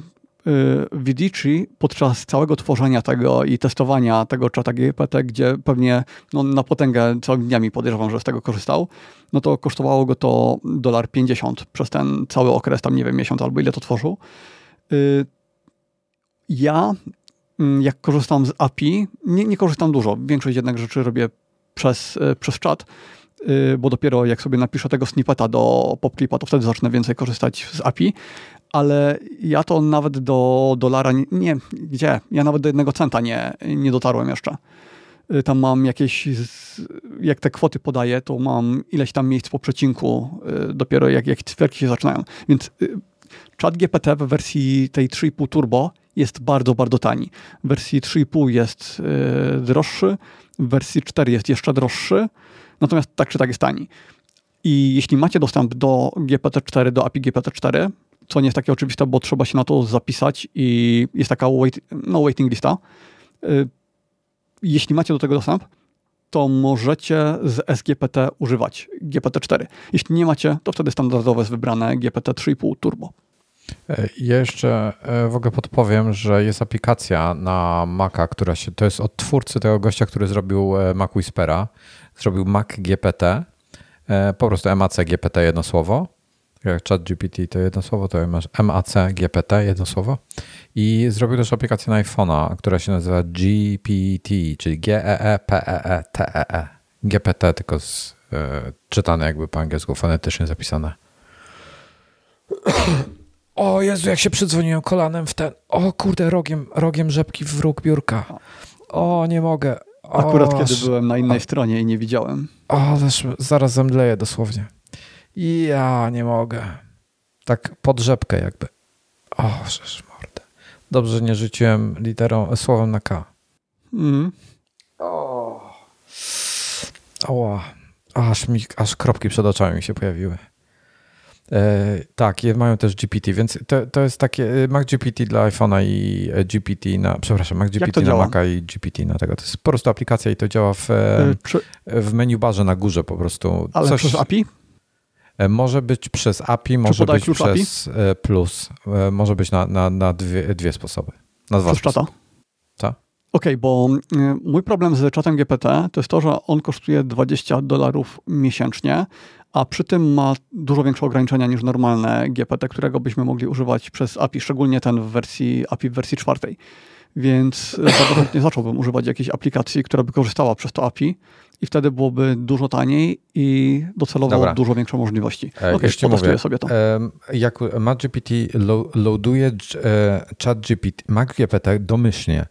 Vidici podczas całego tworzenia tego i testowania tego czata GPT, gdzie pewnie no, na potęgę całymi dniami podejrzewam, że z tego korzystał, no to kosztowało go to dolar 50 przez ten cały okres, tam nie wiem, miesiąc albo ile to tworzył. Y, ja, mm, jak korzystam z API, nie, nie korzystam dużo. Większość jednak rzeczy robię przez, y, przez czat, bo dopiero jak sobie napiszę tego snippeta do PopClipa, to wtedy zacznę więcej korzystać z API, ale ja to nawet do dolara nie, nie, gdzie? Ja nawet do jednego centa nie, nie dotarłem jeszcze. Y, tam mam jakieś, jak te kwoty podaję, to mam ileś tam miejsc po przecinku, y, dopiero jak, jak cyferki się zaczynają. Więc y, chat GPT w wersji tej 3,5 turbo jest bardzo, bardzo tani. W wersji 3,5 jest droższy, w wersji 4 jest jeszcze droższy, natomiast tak czy tak jest tani. I jeśli macie dostęp do GPT-4, do API GPT-4, co nie jest takie oczywiste, bo trzeba się na to zapisać i jest taka wait, no, waiting lista. Yy, jeśli macie do tego dostęp, to możecie z SGPT używać GPT-4. Jeśli nie macie, to wtedy standardowe jest wybrane GPT 3,5 Turbo. E, jeszcze e, w ogóle podpowiem, że jest aplikacja na Maca, która się, to jest od twórcy tego gościa, który zrobił e, Mac Whispera, zrobił Mac GPT, po prostu MAC GPT jedno słowo jak ChatGPT to jedno słowo, to masz MAC GPT jedno słowo. I zrobił też aplikację na iPhone'a, która się nazywa GPT, czyli G-E-E-P-E-E-T-E-E. GPT, tylko z, e, czytane jakby po angielsku, fonetycznie zapisane. O Jezu, jak się przydzwoniłem kolanem w ten. O kurde, rogiem, rogiem rzepki w róg biurka. O, nie mogę. O, Akurat kiedy byłem na innej stronie i nie widziałem. O, zaraz zemdleję dosłownie. I ja nie mogę. Tak pod rzepkę jakby. O, żeż mordę. Dobrze, że nie rzuciłem literą, słowem na K. Mm. O. Oła. Aż, mi, aż kropki przed oczami mi się pojawiły. E, tak, mają też GPT, więc to, to jest takie e, Mac GPT dla iPhone'a i e, GPT na, przepraszam, Mac GPT na Maca i GPT na tego. To jest po prostu aplikacja i to działa w, e, w menu barze na górze po prostu. Ale Coś, przez API? E, może być przez API, może być przez API? E, Plus. E, może być na, na, na dwie, dwie sposoby. Na dwa przez sposoby. czata? Co? Okej, okay, bo mój problem z czatem GPT to jest to, że on kosztuje 20 dolarów miesięcznie, a przy tym ma dużo większe ograniczenia niż normalne GPT, którego byśmy mogli używać przez API, szczególnie ten w wersji API w wersji czwartej. Więc bardzo chętnie zacząłbym używać jakiejś aplikacji, która by korzystała przez to API i wtedy byłoby dużo taniej i docelowo Dobra. dużo większe możliwości. E, okay, Jeszcze mówię, sobie to. Jak MacGPT loaduje e, ChatGPT, MacGPT domyślnie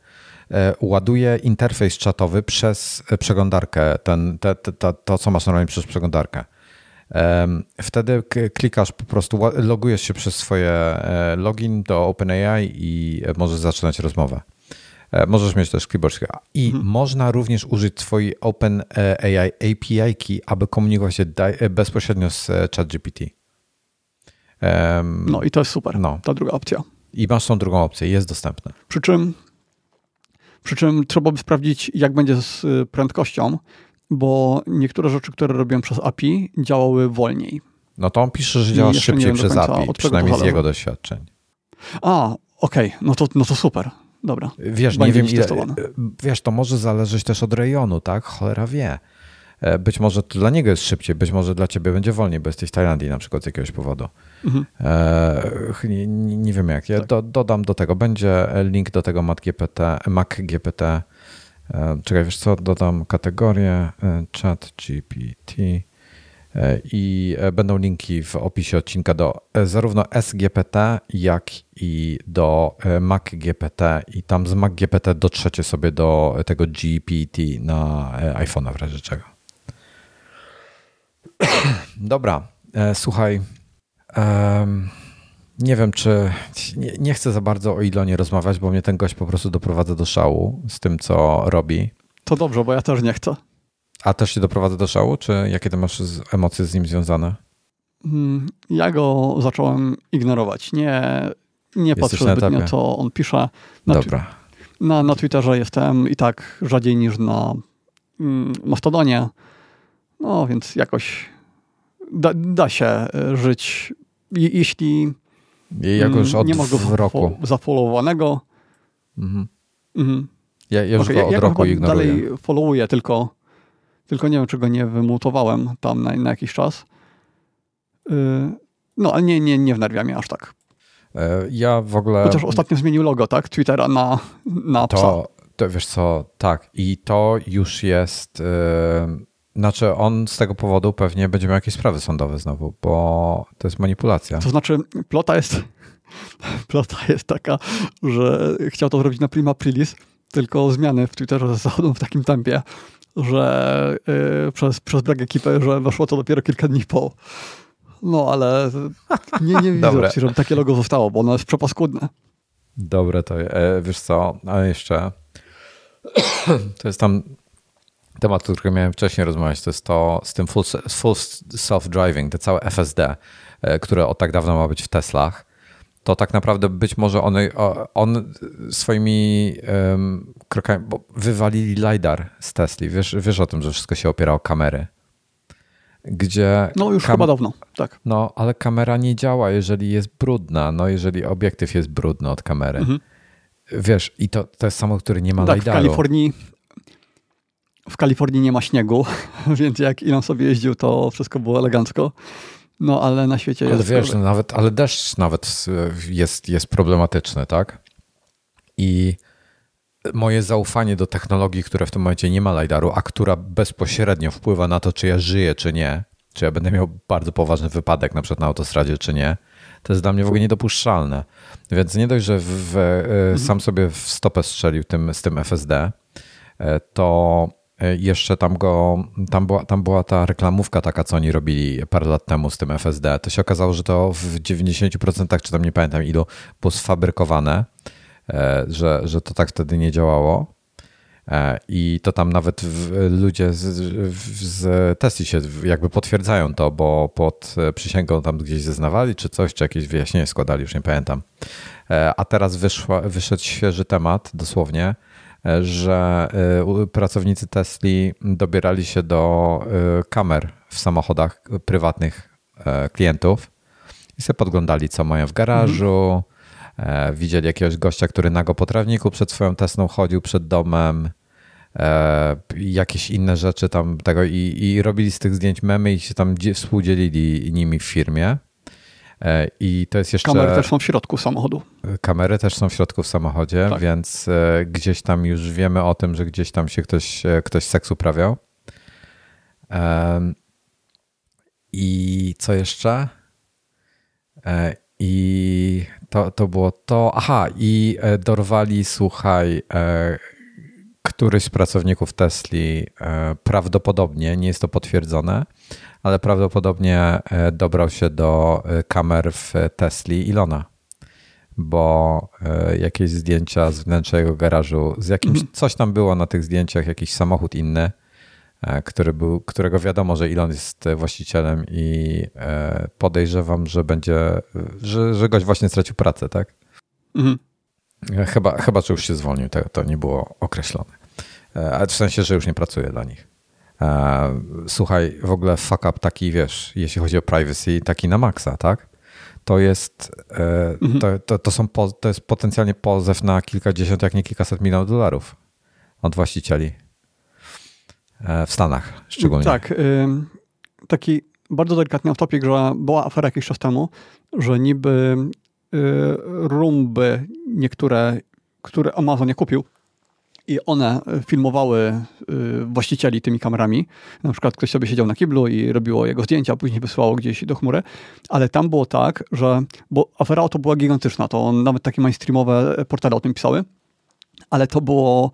e, ładuje interfejs czatowy przez przeglądarkę, ten, te, te, te, to co masz normalnie przez przeglądarkę. Wtedy klikasz po prostu, logujesz się przez swoje login do OpenAI i możesz zaczynać rozmowę. E, możesz mieć też keyboard. I mhm. można również użyć twojej OpenAI API, aby komunikować się e, bezpośrednio z e, ChatGPT. Um, no i to jest super, no. ta druga opcja. I masz tą drugą opcję, jest dostępna. Przy czym, przy czym trzeba by sprawdzić, jak będzie z prędkością, bo niektóre rzeczy, które robiłem przez API, działały wolniej. No to on pisze, że działa szybciej przez API, przynajmniej z jego doświadczeń. A, okej, okay. no, to, no to super. Dobra. Wiesz, nie wiem ile, wiesz, to może zależeć też od rejonu, tak? Cholera wie. E, być może to dla niego jest szybciej, być może dla ciebie będzie wolniej, bo jesteś w Tajlandii na przykład z jakiegoś powodu. Mhm. E, nie, nie, wiem jak. Ja tak. do, dodam do tego. Będzie link do tego Mac GPT. Mac GPT. E, czekaj, wiesz co? Dodam kategorię chat GPT. E, i e, będą linki w opisie odcinka do e, zarówno SGPT, jak i do MacGPT i tam z MacGPT dotrzecie sobie do tego GPT na iPhone'a w razie czego. Dobra, słuchaj, nie wiem, czy nie, nie, chcę za bardzo o Ilonie rozmawiać, bo mnie ten gość po prostu doprowadza do szału z tym, co robi. To dobrze, bo ja też nie chcę. A też się doprowadza do szału, czy jakie ty masz emocje z nim związane? Mm, ja go zacząłem ignorować. Nie, nie patrzę zbytnio, co on pisze. Na Dobra. Na, na Twitterze jestem i tak rzadziej niż na mm, Mastodonie. No więc jakoś da, da się e, żyć, jeśli jakoś mm, od nie ma go roku. zafollowowanego. Mhm. Mhm. Ja, ja już okay, go od ja roku ignoruję. dalej followuję, tylko tylko nie wiem, czy go nie wymutowałem tam na, na jakiś czas. Yy, no, ale nie, nie, nie wnerwia mnie aż tak. E, ja w ogóle... Chociaż ostatnio zmienił logo, tak? Twittera na, na psa. To, to wiesz co, tak. I to już jest... Yy, znaczy on z tego powodu pewnie będzie miał jakieś sprawy sądowe znowu, bo to jest manipulacja. To znaczy plota jest... Plota jest taka, że chciał to zrobić na prima aprilis, tylko zmiany w Twitterze zachodzą w takim tempie, że yy, przez, przez brak ekipy, że weszło to dopiero kilka dni po. No ale nie, nie widzę opcji, żeby takie logo zostało, bo ono jest przepaskudne. Dobre to e, wiesz co, ale jeszcze to jest tam temat, o którym miałem wcześniej rozmawiać, to jest to z tym full, full self-driving, te całe FSD, e, które od tak dawno ma być w Teslach to tak naprawdę być może on, on swoimi um, krokami, bo wywalili LiDAR z Tesli. Wiesz, wiesz o tym, że wszystko się opiera o kamery. Gdzie no już chyba dawno, tak. No, ale kamera nie działa, jeżeli jest brudna, no jeżeli obiektyw jest brudny od kamery. Mhm. Wiesz, i to, to jest samochód, który nie ma tak, LiDARu. w Kalifornii w Kalifornii nie ma śniegu, więc jak Elon sobie jeździł, to wszystko było elegancko. No, ale na świecie ale jest. Wiesz, no, nawet, ale deszcz nawet jest, jest problematyczny, tak? I moje zaufanie do technologii, która w tym momencie nie ma LiDARu, a która bezpośrednio wpływa na to, czy ja żyję, czy nie, czy ja będę miał bardzo poważny wypadek na przykład na autostradzie, czy nie, to jest dla mnie w ogóle niedopuszczalne. Więc nie dość, że w, w, mhm. sam sobie w stopę strzelił tym, z tym FSD, e, to E, jeszcze tam go, tam była, tam była ta reklamówka taka, co oni robili parę lat temu z tym FSD. To się okazało, że to w 90% czy tam nie pamiętam ilu było sfabrykowane, e, że, że to tak wtedy nie działało. E, I to tam nawet ludzie z, z Tesli się jakby potwierdzają to, bo pod przysięgą tam gdzieś zeznawali, czy coś, czy jakieś wyjaśnienie składali, już nie pamiętam. A teraz wyszła, wyszedł świeży temat, dosłownie, że y, pracownicy Tesli dobierali się do y, kamer w samochodach prywatnych e, klientów i sobie podglądali, co mają w garażu. Mhm. Widzieli jakiegoś gościa, który nago po trawniku przed swoją Teslą chodził przed domem. E, jakieś inne rzeczy tam tego i, i robili z tych zdjęć memy i się tam współdzielili nimi w firmie. E, I to jest jeszcze. Kamery też są w środku samochodu. Kamery też są w środku w samochodzie, tak. więc e, gdzieś tam już wiemy o tym, że gdzieś tam się ktoś, e, ktoś seks uprawiał. I co jeszcze? I to, to było to. Aha, i dorwali, słuchaj, któryś z pracowników Tesli prawdopodobnie, nie jest to potwierdzone, ale prawdopodobnie e, dobrał się do e, kamer w Tesli Ilona, bo e, jakieś zdjęcia z wnętrza jego garażu, z jakimś, mhm. coś tam było na tych zdjęciach, jakiś samochód inny, który był, którego wiadomo, że Elon jest właścicielem i podejrzewam, że będzie, że, że gość właśnie stracił pracę, tak? Mhm. Chyba, chyba, że już się zwolnił, to, to nie było określone. Ale w sensie, że już nie pracuje dla nich. E, słuchaj, w ogóle fuck up taki, wiesz, jeśli chodzi o privacy, taki na maksa, tak? To jest, e, mhm. to, to, to, są, to jest potencjalnie pozew na kilkadziesiąt, jak nie kilkaset milionów dolarów od właścicieli e, w Stanach szczególnie. Tak. Taki bardzo delikatny topik, że była afera jakiś czas temu, że niby rumby niektóre, które Amazon nie kupił, i one filmowały y, właścicieli tymi kamerami. Na przykład ktoś sobie siedział na kiblu i robiło jego zdjęcia, później wysyłało gdzieś do chmury. Ale tam było tak, że, bo afera to była gigantyczna, to nawet takie mainstreamowe portale o tym pisały, ale to było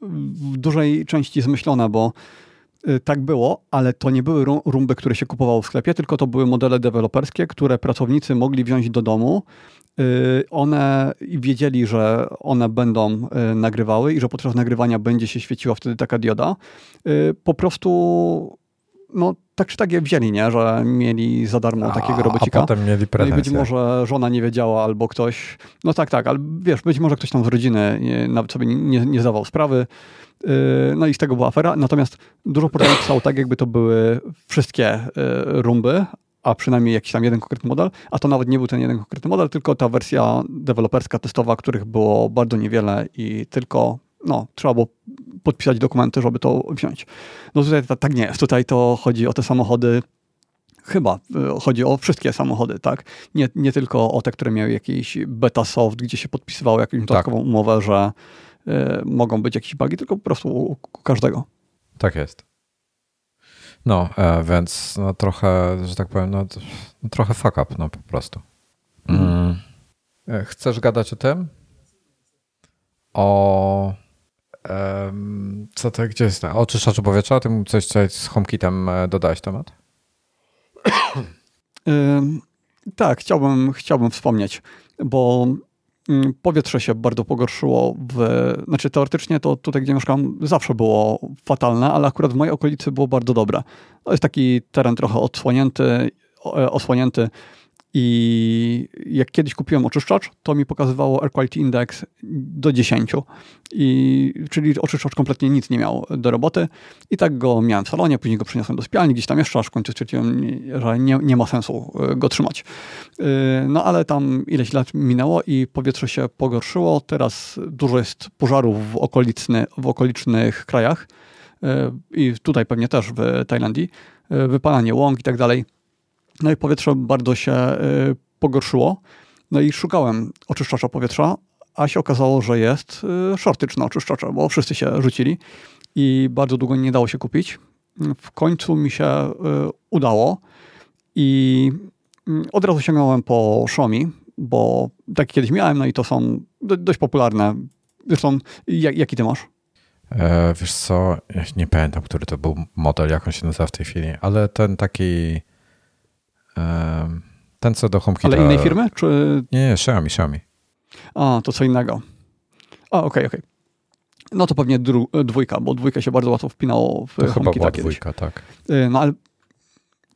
w dużej części zmyślone, bo tak było, ale to nie były rumby, które się kupowało w sklepie, tylko to były modele deweloperskie, które pracownicy mogli wziąć do domu Y, one wiedzieli, że one będą y, nagrywały i że podczas nagrywania będzie się świeciła wtedy taka dioda. Y, po prostu no tak czy tak je wzięli, nie? że mieli za darmo a, takiego robocika. A potem mieli pretensje. No i być może żona nie wiedziała albo ktoś, no tak, tak, ale wiesz, być może ktoś tam z rodziny nie, nawet sobie nie, nie zdawał sprawy. No i z tego była afera. Natomiast dużo portali pisało tak, jakby to były wszystkie rumby, a przynajmniej jakiś tam jeden konkretny model, a to nawet nie był ten jeden konkretny model, tylko ta wersja deweloperska, testowa, których było bardzo niewiele i tylko no, trzeba było podpisać dokumenty, żeby to wziąć. No tutaj tak nie jest. Tutaj to chodzi o te samochody, chyba y, chodzi o wszystkie samochody, tak? Nie, nie tylko o te, które miały jakiś beta soft, gdzie się podpisywało jakąś tak. dodatkową tak. umowę, że y, mogą być jakieś bugi, tylko po prostu u, u każdego. Tak jest. No, e, więc no, trochę, że tak powiem, no, no, trochę fuck up, no po prostu. Mm. E, chcesz gadać o tym? O co to, gdzie jest? O czyszczaczu powietrza? Tym coś, coś z HomeKitem e, dodałeś temat? tak, chciałbym, chciałbym wspomnieć, bo mm, powietrze się bardzo pogorszyło. W, znaczy teoretycznie to tutaj, gdzie mieszkam, zawsze było fatalne, ale akurat w mojej okolicy było bardzo dobre. To jest taki teren trochę odsłonięty, osłonięty i jak kiedyś kupiłem oczyszczacz, to mi pokazywało Air Quality Index do 10. I, czyli oczyszczacz kompletnie nic nie miał do roboty. I tak go miałem w salonie, później go przyniosłem do spialni, gdzieś tam jeszcze, aż w końcu stwierdziłem, że nie, nie ma sensu e, go trzymać. E, no ale tam ileś lat minęło i powietrze się pogorszyło. Teraz dużo jest pożarów w, okoliczny, w okolicznych krajach e, i tutaj pewnie też w Tajlandii. Wypalanie łąk i tak dalej no i powietrze bardzo się y, pogorszyło. No i szukałem oczyszczacza powietrza, a się okazało, że jest y, shortage na oczyszczacza, bo wszyscy się rzucili i bardzo długo nie dało się kupić. W końcu mi się y, udało i mm, od razu sięgnąłem po Xiaomi, bo tak kiedyś miałem, no i to są dość popularne. Zresztą, jak, jaki ty masz? E, wiesz co, nie pamiętam, który to był model, jak on się nazywa w tej chwili, ale ten taki ten, co do HomeKita. Ale innej firmy? Czy... Nie, nie, Xiaomi, Xiaomi. A, to co innego. A, okej, okay, okej. Okay. No to pewnie dwójka, bo dwójka się bardzo łatwo wpinało w to HomeKita chyba była dwójka, tak. Y, no ale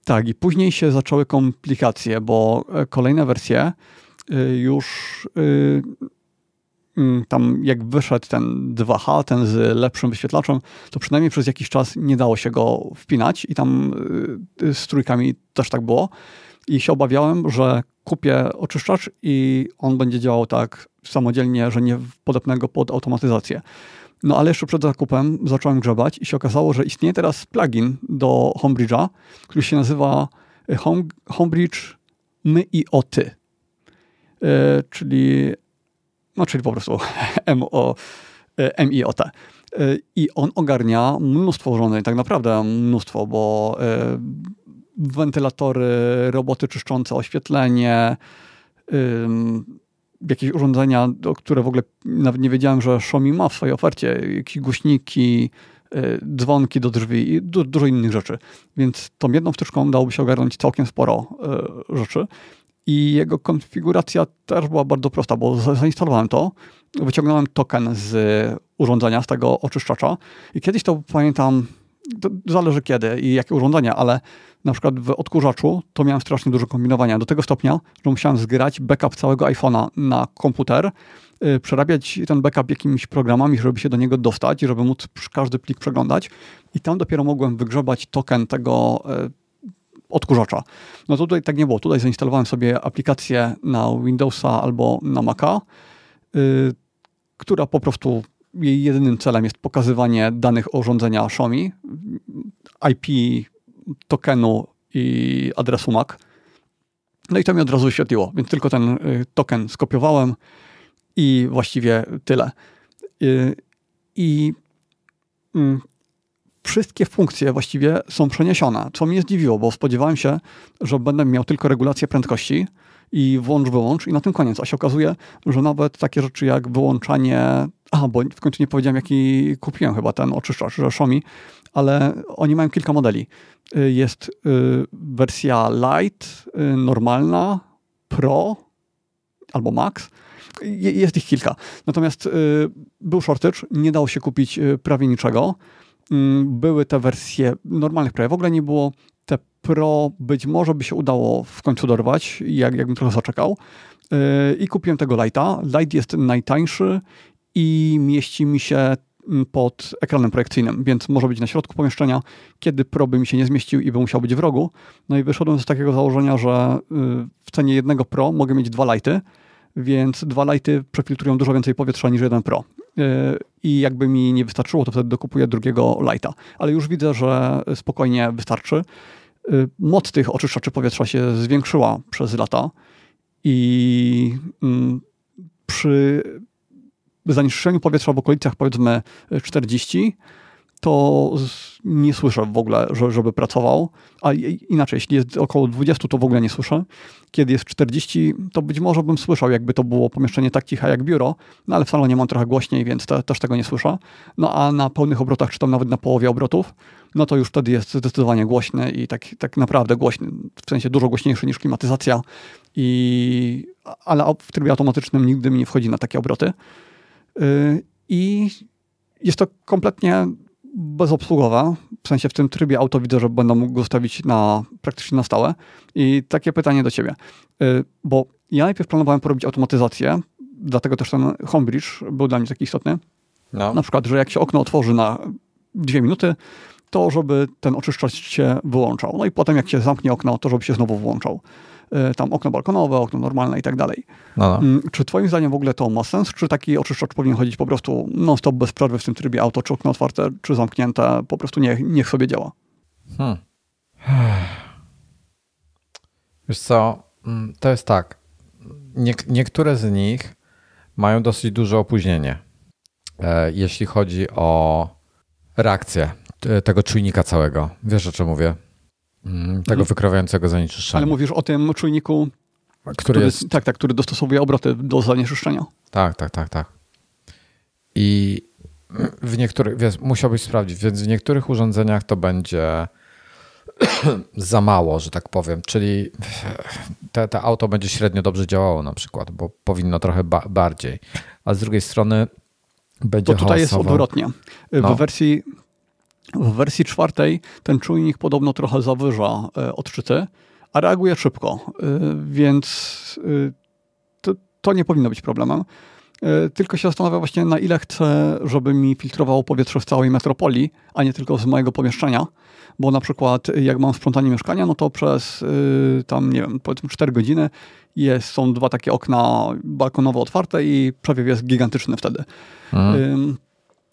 tak, i później się zaczęły komplikacje, bo e, kolejne wersje y, już y, tam jak wyszedł ten 2H, ten z lepszym wyświetlaczem, to przynajmniej przez jakiś czas nie dało się go wpinać i tam z trójkami też tak było i się obawiałem, że kupię oczyszczacz i on będzie działał tak samodzielnie, że nie podepnę go pod automatyzację. No ale jeszcze przed zakupem zacząłem grzebać i się okazało, że istnieje teraz plugin do Homebridge'a, który się nazywa Home, Homebridge My i o ty. Yy, czyli, no czyli po prostu M-O, M-I-O-T. Yy, I on ogarnia mnóstwo urządzeń, tak naprawdę mnóstwo, bo yy, wentylatory, roboty czyszczące oświetlenie, jakieś urządzenia, które w ogóle nawet nie wiedziałem, że Xiaomi ma w swojej ofercie, jakieś głośniki, dzwonki do drzwi i du dużo innych rzeczy. Więc tą jedną wtyczką dałoby się ogarnąć całkiem sporo rzeczy. I jego konfiguracja też była bardzo prosta, bo zainstalowałem to, wyciągnąłem token z urządzenia, z tego oczyszczacza i kiedyś to pamiętam, to zależy kiedy i jakie urządzenia, ale na przykład w odkurzaczu to miałem strasznie dużo kombinowania. Do tego stopnia, że musiałem zgrać backup całego iPhone'a na komputer, yy, przerabiać ten backup jakimiś programami, żeby się do niego dostać, żeby móc każdy plik przeglądać. I tam dopiero mogłem wygrzebać token tego yy, odkurzacza. No tutaj tak nie było. Tutaj zainstalowałem sobie aplikację na Windowsa albo na Maca, yy, która po prostu jej jedynym celem jest pokazywanie danych urządzenia Xiaomi, IP tokenu i adresu MAC. No i to mi od razu wyświetliło, więc tylko ten y, token skopiowałem i właściwie tyle. Y, I mm, wszystkie funkcje właściwie są przeniesione, co mnie zdziwiło, bo spodziewałem się, że będę miał tylko regulację prędkości i włącz, wyłącz i na tym koniec. A się okazuje, że nawet takie rzeczy jak wyłączanie a, bo w końcu nie powiedziałem, jaki kupiłem chyba ten oczyszczacz, Xiaomi, ale oni mają kilka modeli. Y, jest y, wersja Light, y, normalna, Pro albo Max. Jest ich kilka. Natomiast był shortage, nie dało się kupić prawie niczego. Mm, były te wersje normalnych prawie w ogóle nie było. Te Pro być może by się udało w końcu dorwać, jak, jakbym trochę zaczekał. I kupiłem tego Lighta. Light jest najtańszy i mieści mi się mm, pod ekranem projekcyjnym, więc może być na środku pomieszczenia, kiedy Pro by mi się nie zmieścił i by musiał być w rogu. No i wyszedłem z takiego założenia, że y, w cenie jednego Pro mogę mieć dwa lighty, więc dwa lighty przefiltrują dużo więcej powietrza niż jeden Pro. Y, I jakby mi nie wystarczyło, to wtedy dokupuję drugiego lighta. Ale już widzę, że spokojnie wystarczy. Y, moc tych oczyszczaczy powietrza się zwiększyła przez lata i mm, przy zanieczyszczeniu powietrza w okolicach powiedzmy 40, to nie słyszę w ogóle, żeby pracował. A inaczej, jeśli jest około 20, to w ogóle nie słyszę. Kiedy jest 40, to być może bym słyszał, jakby to było pomieszczenie tak ciche jak biuro, no ale w salonie mam trochę głośniej, więc te, też tego nie słyszę. No a na pełnych obrotach, czy tam nawet na połowie obrotów, no to już wtedy jest zdecydowanie głośny i tak, tak naprawdę głośny, w sensie dużo głośniejszy niż klimatyzacja. I, ale w trybie automatycznym nigdy mi nie wchodzi na takie obroty. Yy, I jest to kompletnie bezobsługowa, w sensie w tym trybie auto widzę, że będę mógł go stawić na, praktycznie na stałe. I takie pytanie do ciebie, yy, bo ja najpierw planowałem porobić automatyzację, dlatego też ten homebridge był dla mnie taki istotny. No. Na przykład, że jak się okno otworzy na dwie minuty, to żeby ten oczyszczacz się wyłączał. No i potem jak się zamknie okno, to żeby się znowu włączał. E, tam okno balkonowe, okno normalne i tak dalej. No, no. Mm, czy twoim zdaniem w ogóle to ma sens? Czy taki oczyszczacz powinien chodzić po prostu non-stop bez przerwy w tym trybie auto, czy okno otwarte, czy zamknięte, po prostu niech, niech sobie działa? Hmm. Wiesz co, mm, to jest tak. Nie, niektóre z nich mają dosyć duże opóźnienie, e, jeśli chodzi o reakcję tego czujnika całego. Wiesz o czym mówię? Mm, tego mhm. wykrywającego zanieczyszczenia. Ale mówisz o tym czujniku, który, który jest... Tak, tak, który dostosowuje obroty do zanieczyszczenia. Tak, tak, tak, tak. I w niektórych, wiesz, musiałbyś sprawdzić, więc w niektórych urządzeniach to będzie za mało, że tak powiem, czyli te, te auto będzie średnio dobrze działało na przykład, bo powinno trochę ba bardziej, a z drugiej strony będzie To tutaj hałasowo. jest odwrotnie. W no. wersji w wersji czwartej ten czujnik podobno trochę zawyża e, odczyty, a reaguje szybko, e, więc e, to, to nie powinno być problemem. Tylko się zastanawiam właśnie, na ile chcę, żeby mi filtrowało powietrze z całej metropolii, a nie tylko z mojego pomieszczenia. Bo na przykład, jak mam sprzątanie mieszkania, no to przez tam, nie wiem, powiedzmy 4 godziny jest, są dwa takie okna balkonowe otwarte i przewiew jest gigantyczny wtedy. Mhm.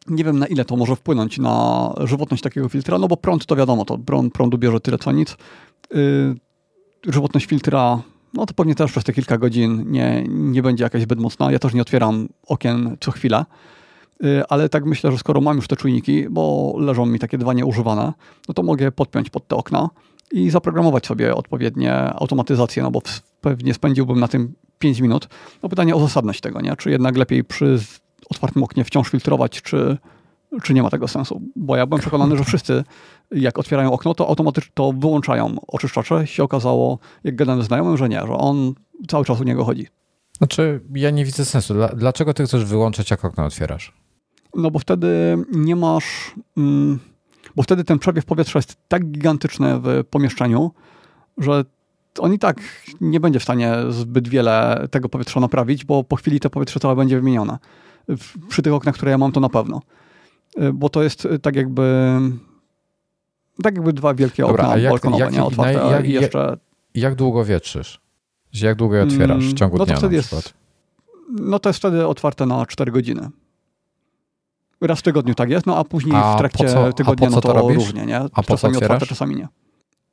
Nie wiem, na ile to może wpłynąć na żywotność takiego filtra, no bo prąd to wiadomo, to prąd, prądu bierze tyle co nic. Yy, żywotność filtra, no to pewnie też przez te kilka godzin nie, nie będzie jakaś zbyt mocna. Ja też nie otwieram okien co chwilę, yy, ale tak myślę, że skoro mam już te czujniki, bo leżą mi takie dwa nieużywane, no to mogę podpiąć pod te okna i zaprogramować sobie odpowiednie automatyzacje, no bo pewnie spędziłbym na tym 5 minut. No pytanie o zasadność tego, nie? Czy jednak lepiej przy otwartym oknie wciąż filtrować, czy, czy nie ma tego sensu. Bo ja byłem przekonany, że wszyscy jak otwierają okno, to automatycznie to wyłączają oczyszczacze. Się okazało, jak gadałem z znajomym, że nie, że on cały czas u niego chodzi. Znaczy, ja nie widzę sensu. Dlaczego ty chcesz wyłączać, jak okno otwierasz? No bo wtedy nie masz... Mm, bo wtedy ten przewiew powietrza jest tak gigantyczny w pomieszczeniu, że on i tak nie będzie w stanie zbyt wiele tego powietrza naprawić, bo po chwili to powietrze całe będzie wymienione przy tych oknach, które ja mam, to na pewno. Y, bo to jest y, tak jakby tak jakby dwa wielkie Dobra, okna jak, balkonowe, jak, nie, otwarte jak, jeszcze... Jak długo wietrzysz? Jak długo je otwierasz w ciągu no dnia to wtedy jest, No to jest wtedy otwarte na 4 godziny. Raz w tygodniu tak jest, no a później a w trakcie co, tygodnia no to, to różnie, nie? A czasami otwarte, czasami nie.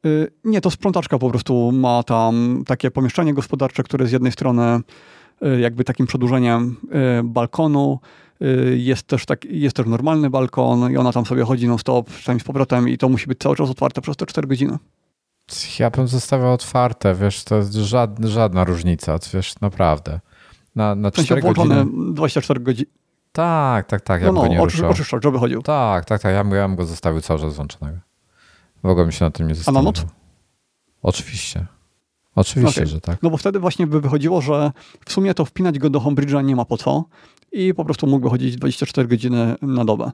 Y, nie, to sprzątaczka po prostu ma tam takie pomieszczenie gospodarcze, które z jednej strony jakby takim przedłużeniem y, balkonu. Y, jest też, tak, jest też normalny balkon i ona tam sobie chodzi non-stop, tam z powrotem i to musi być cały czas otwarte przez te 4 godziny. Ja bym zostawiał otwarte, wiesz, to jest żadna, żadna różnica, wiesz, naprawdę. Na, na 4 godziny... 24 godziny. Tak, tak, tak, ja no, bym no, go nie oczy, ruszał. Oczyszczacz, żeby chodził. Tak, tak, tak, ja bym, ja bym go zostawił cały czas włączonego. W ogóle mi się na tym nie zastanawiał. A na noc? Oczywiście. Oczywiście, okay. że tak. No bo wtedy właśnie by wychodziło, że w sumie to wpinać go do Homebridge'a nie ma po co i po prostu mógłby chodzić 24 godziny na dobę.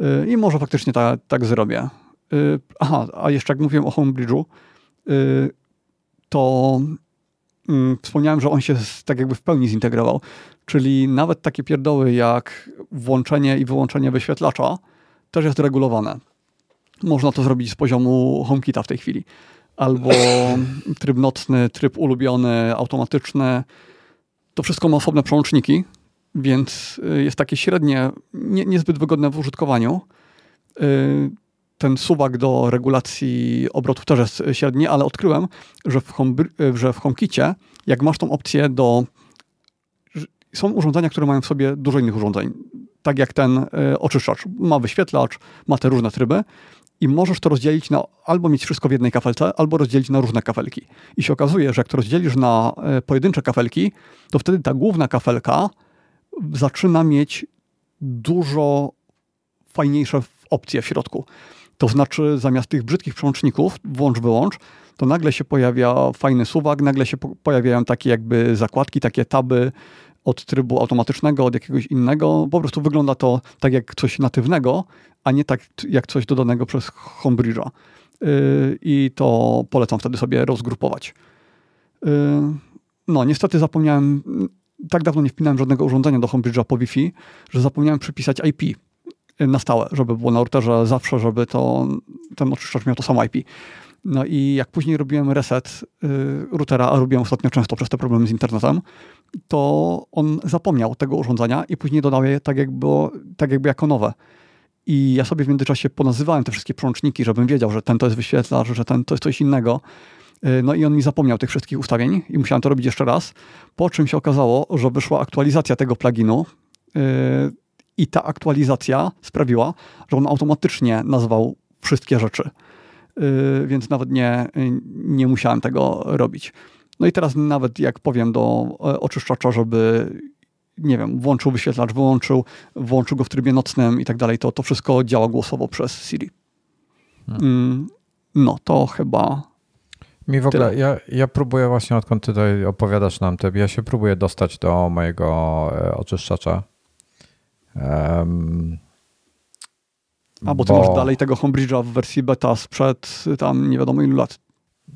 Y, I może faktycznie ta, tak zrobię. Y, aha, a jeszcze jak mówiłem o Homebridge'u, y, to mm, wspomniałem, że on się tak jakby w pełni zintegrował. Czyli nawet takie pierdoły jak włączenie i wyłączenie wyświetlacza też jest regulowane. Można to zrobić z poziomu HomeKita w tej chwili albo tryb nocny, tryb ulubiony, automatyczny. To wszystko ma osobne przełączniki, więc y, jest takie średnie, nie, niezbyt wygodne w użytkowaniu. Y, ten suwak do regulacji obrotów też jest średni, ale odkryłem, że w, home, że w HomeKicie, jak masz tą opcję do... Są urządzenia, które mają w sobie dużo innych urządzeń. tak jak ten oczyszczacz. Ma wyświetlacz, ma te różne tryby i możesz to rozdzielić na albo mieć wszystko w jednej kafelce, albo rozdzielić na różne kafelki. I się okazuje, że jak to rozdzielisz na pojedyncze kafelki, to wtedy ta główna kafelka zaczyna mieć dużo fajniejsze opcje w środku. To znaczy, zamiast tych brzydkich przełączników, włącz-wyłącz, to nagle się pojawia fajny suwak, nagle się pojawiają takie jakby zakładki, takie taby od trybu automatycznego, od jakiegoś innego. Po prostu wygląda to tak jak coś natywnego, a nie tak jak coś dodanego przez Homebridge'a. Yy, I to polecam wtedy sobie rozgrupować. Yy, no, niestety zapomniałem, tak dawno nie wpinałem żadnego urządzenia do Homebridge'a po Wi-Fi, że zapomniałem przypisać IP na stałe, żeby było na routerze zawsze, żeby to, ten oczyszczacz miał to samo IP. No i jak później robiłem reset y, routera, a robiłem ostatnio często przez te problemy z internetem, to on zapomniał tego urządzenia i później dodał je tak jakby, tak jakby jako nowe. I ja sobie w międzyczasie ponazywałem te wszystkie przełączniki, żebym wiedział, że ten to jest wyświetlacz, że ten to jest coś innego. Y, no i on mi zapomniał tych wszystkich ustawień i musiałem to robić jeszcze raz. Po czym się okazało, że wyszła aktualizacja tego pluginu y, i ta aktualizacja sprawiła, że on automatycznie nazwał wszystkie rzeczy. Y, więc nawet nie, nie musiałem tego robić. No i teraz nawet jak powiem do e, oczyszczacza, żeby nie wiem, włączył wyświetlacz, wyłączył, włączył go w trybie nocnym i tak dalej, to to wszystko działa głosowo przez Siri. Hmm. Mm, no, to chyba mi w ogóle, ja, ja próbuję właśnie, odkąd ty tutaj opowiadasz nam, to ja się próbuję dostać do mojego e, oczyszczacza. Um, a, bo ty bo... masz dalej tego Homebridge'a w wersji beta sprzed tam nie wiadomo ilu lat.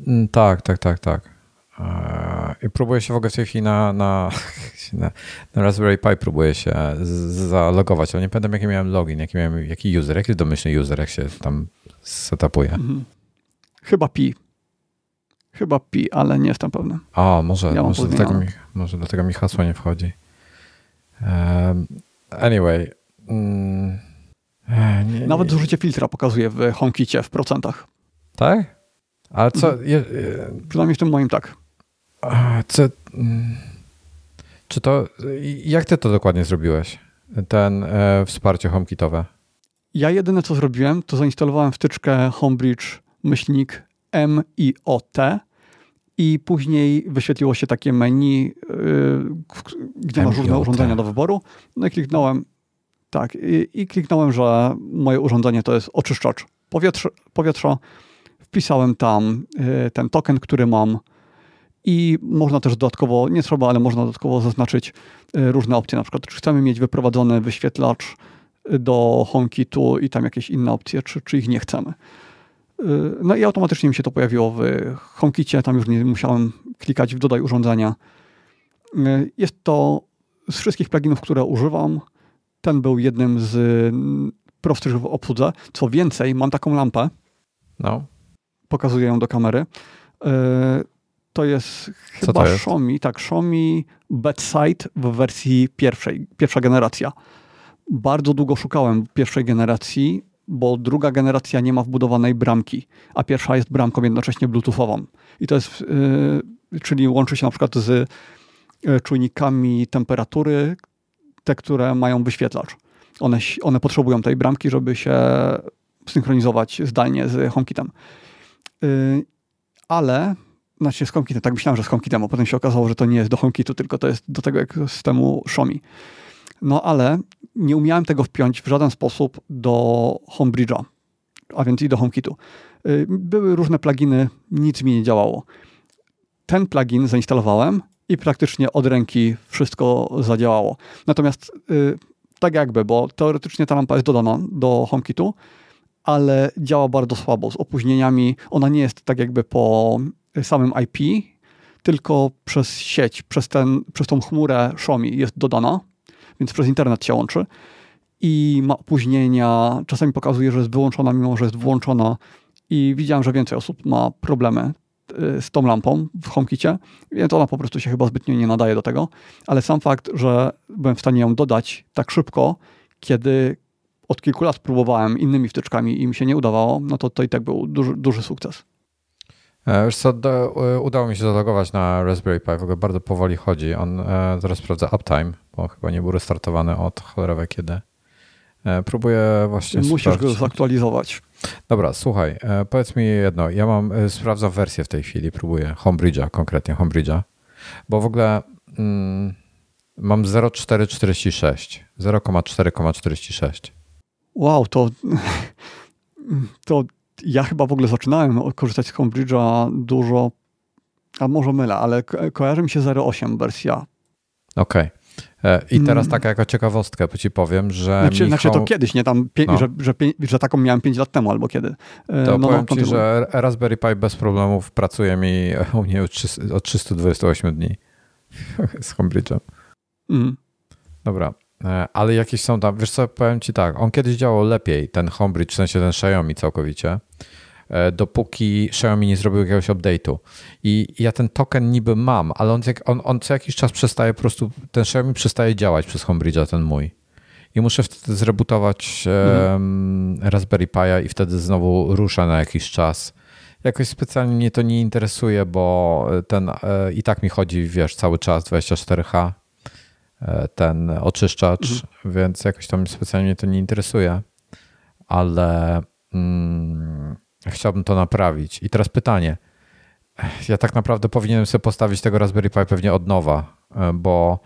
Mm, tak, tak, tak, tak. E, I próbuję się w ogóle w tej chwili na, na, na, na Raspberry Pi próbuję się zalogować, ale nie pamiętam jaki miałem login, jaki, miałem, jaki user, jaki domyślny user, jak się tam setupuje. Mhm. Chyba Pi. Chyba Pi, ale nie jestem pewny. A, może, ja może, dlatego mi, może dlatego mi hasło nie wchodzi. Um, anyway. Mm, nie, Nawet nie. zużycie filtra pokazuje w HomeKicie w procentach. Tak? Ale co... Mhm. Je, Przynajmniej w tym moim tak. Co, mm, czy to... Jak ty to dokładnie zrobiłeś? Ten e, wsparcie HomeKitowe? Ja jedyne co zrobiłem, to zainstalowałem wtyczkę Homebridge myślnik MIOT i później wyświetliło się takie menu, yy, gdzie masz różne urządzenia do wyboru. No i kliknąłem tak, i, i, kliknąłem, że moje urządzenie to jest oczyszczacz powietrza. powietrza. Wpisałem tam y, ten token, który mam i można też dodatkowo, nie trzeba, ale można dodatkowo zaznaczyć y, różne opcje. Na przykład, czy chcemy mieć wyprowadzony wyświetlacz do HomeKitu i tam jakieś inne opcje, czy, czy ich nie chcemy. No i automatycznie mi się to pojawiło w HomeKicie, tam już nie musiałem klikać w dodaj urządzenia. Jest to z wszystkich pluginów, które używam, ten był jednym z mm, prostszych w obsłudze. Co więcej, mam taką lampę. No. Pokazuję ją do kamery. E, to jest chyba to jest? Xiaomi, tak, Xiaomi Bedside w wersji pierwszej, pierwsza generacja. Bardzo długo szukałem pierwszej generacji, bo druga generacja nie ma wbudowanej bramki, a pierwsza jest bramką jednocześnie bluetoothową. I to jest, yy, czyli łączy się na przykład z e, czujnikami temperatury, te, które mają wyświetlacz. One, one potrzebują tej bramki, żeby się synchronizować zdalnie z HomeKitem. Yy, ale, znaczy z HomeKitem, tak myślałem, że z HomeKitem, a potem się okazało, że to nie jest do HomeKitu, tylko to jest do tego systemu Xiaomi. No ale nie umiałem tego wpiąć w żaden sposób do Homebridge'a, a więc i do HomeKitu. Yy, były różne pluginy, nic mi nie działało. Ten plugin zainstalowałem i praktycznie od ręki wszystko zadziałało. Natomiast yy, tak jakby, bo teoretycznie ta lampa jest dodana do HomeKitu, ale działa bardzo słabo, z opóźnieniami. Ona nie jest tak jakby po samym IP, tylko przez sieć, przez, ten, przez tą chmurę Xiaomi jest dodana, więc przez internet się łączy i ma opóźnienia. Czasami pokazuje, że jest wyłączona, mimo że jest włączona i widziałem, że więcej osób ma problemy Y, z tą lampą w HomeKicie, więc ona po prostu się chyba zbytnio nie nadaje do tego, ale sam fakt, że byłem w stanie ją dodać tak szybko, kiedy od kilku lat próbowałem innymi wtyczkami i mi się nie udawało, no to to i tak był duży, duży sukces. E, już co, do, e, udało mi się zalogować na Raspberry Pi, w ogóle bardzo powoli chodzi. On e, teraz sprawdza uptime, bo chyba nie był restartowany od cholerowe kiedy. E, próbuję właśnie Musisz sprawdzić. go zaktualizować. Dobra, słuchaj, e, powiedz mi jedno. Ja mam, e, sprawdzam wersję w tej chwili, próbuję Homebridge'a, konkretnie Homebridge'a, bo w ogóle mm, mam 0,446, 0,4,46. Wow, to, to ja chyba w ogóle zaczynałem korzystać z Homebridge'a dużo, a może mylę, ale kojarzy mi się 0,8 wersja. Okej. Okay. E, I teraz mm. taka jako ciekawostkę ci powiem, że. Znaczy, Michał... znaczy to kiedyś, nie tam, no. że, że, że, taką miałem 5 lat temu albo kiedy. E, to no, powiem no, ci, że Raspberry Pi bez problemów pracuje mi u mnie od 328 dni z Homebridge'em. Mm. Dobra, e, ale jakieś są tam, wiesz co, powiem ci tak, on kiedyś działał lepiej, ten Homebridge, w sensie ten Xiaomi całkowicie. E, dopóki Xiaomi nie zrobił jakiegoś update'u. I ja ten token niby mam, ale on, on, on co jakiś czas przestaje po prostu, ten Xiaomi przestaje działać przez Homebridge'a, ten mój. I muszę wtedy zrebootować mhm. um, Raspberry Pi'a i wtedy znowu rusza na jakiś czas. Jakoś specjalnie mnie to nie interesuje, bo ten e, i tak mi chodzi, wiesz, cały czas 24H e, ten oczyszczacz, mhm. więc jakoś tam specjalnie mnie to nie interesuje. Ale mm, Chciałbym to naprawić. I teraz pytanie. Ja tak naprawdę powinienem sobie postawić tego Raspberry Pi pewnie od nowa, e, bo,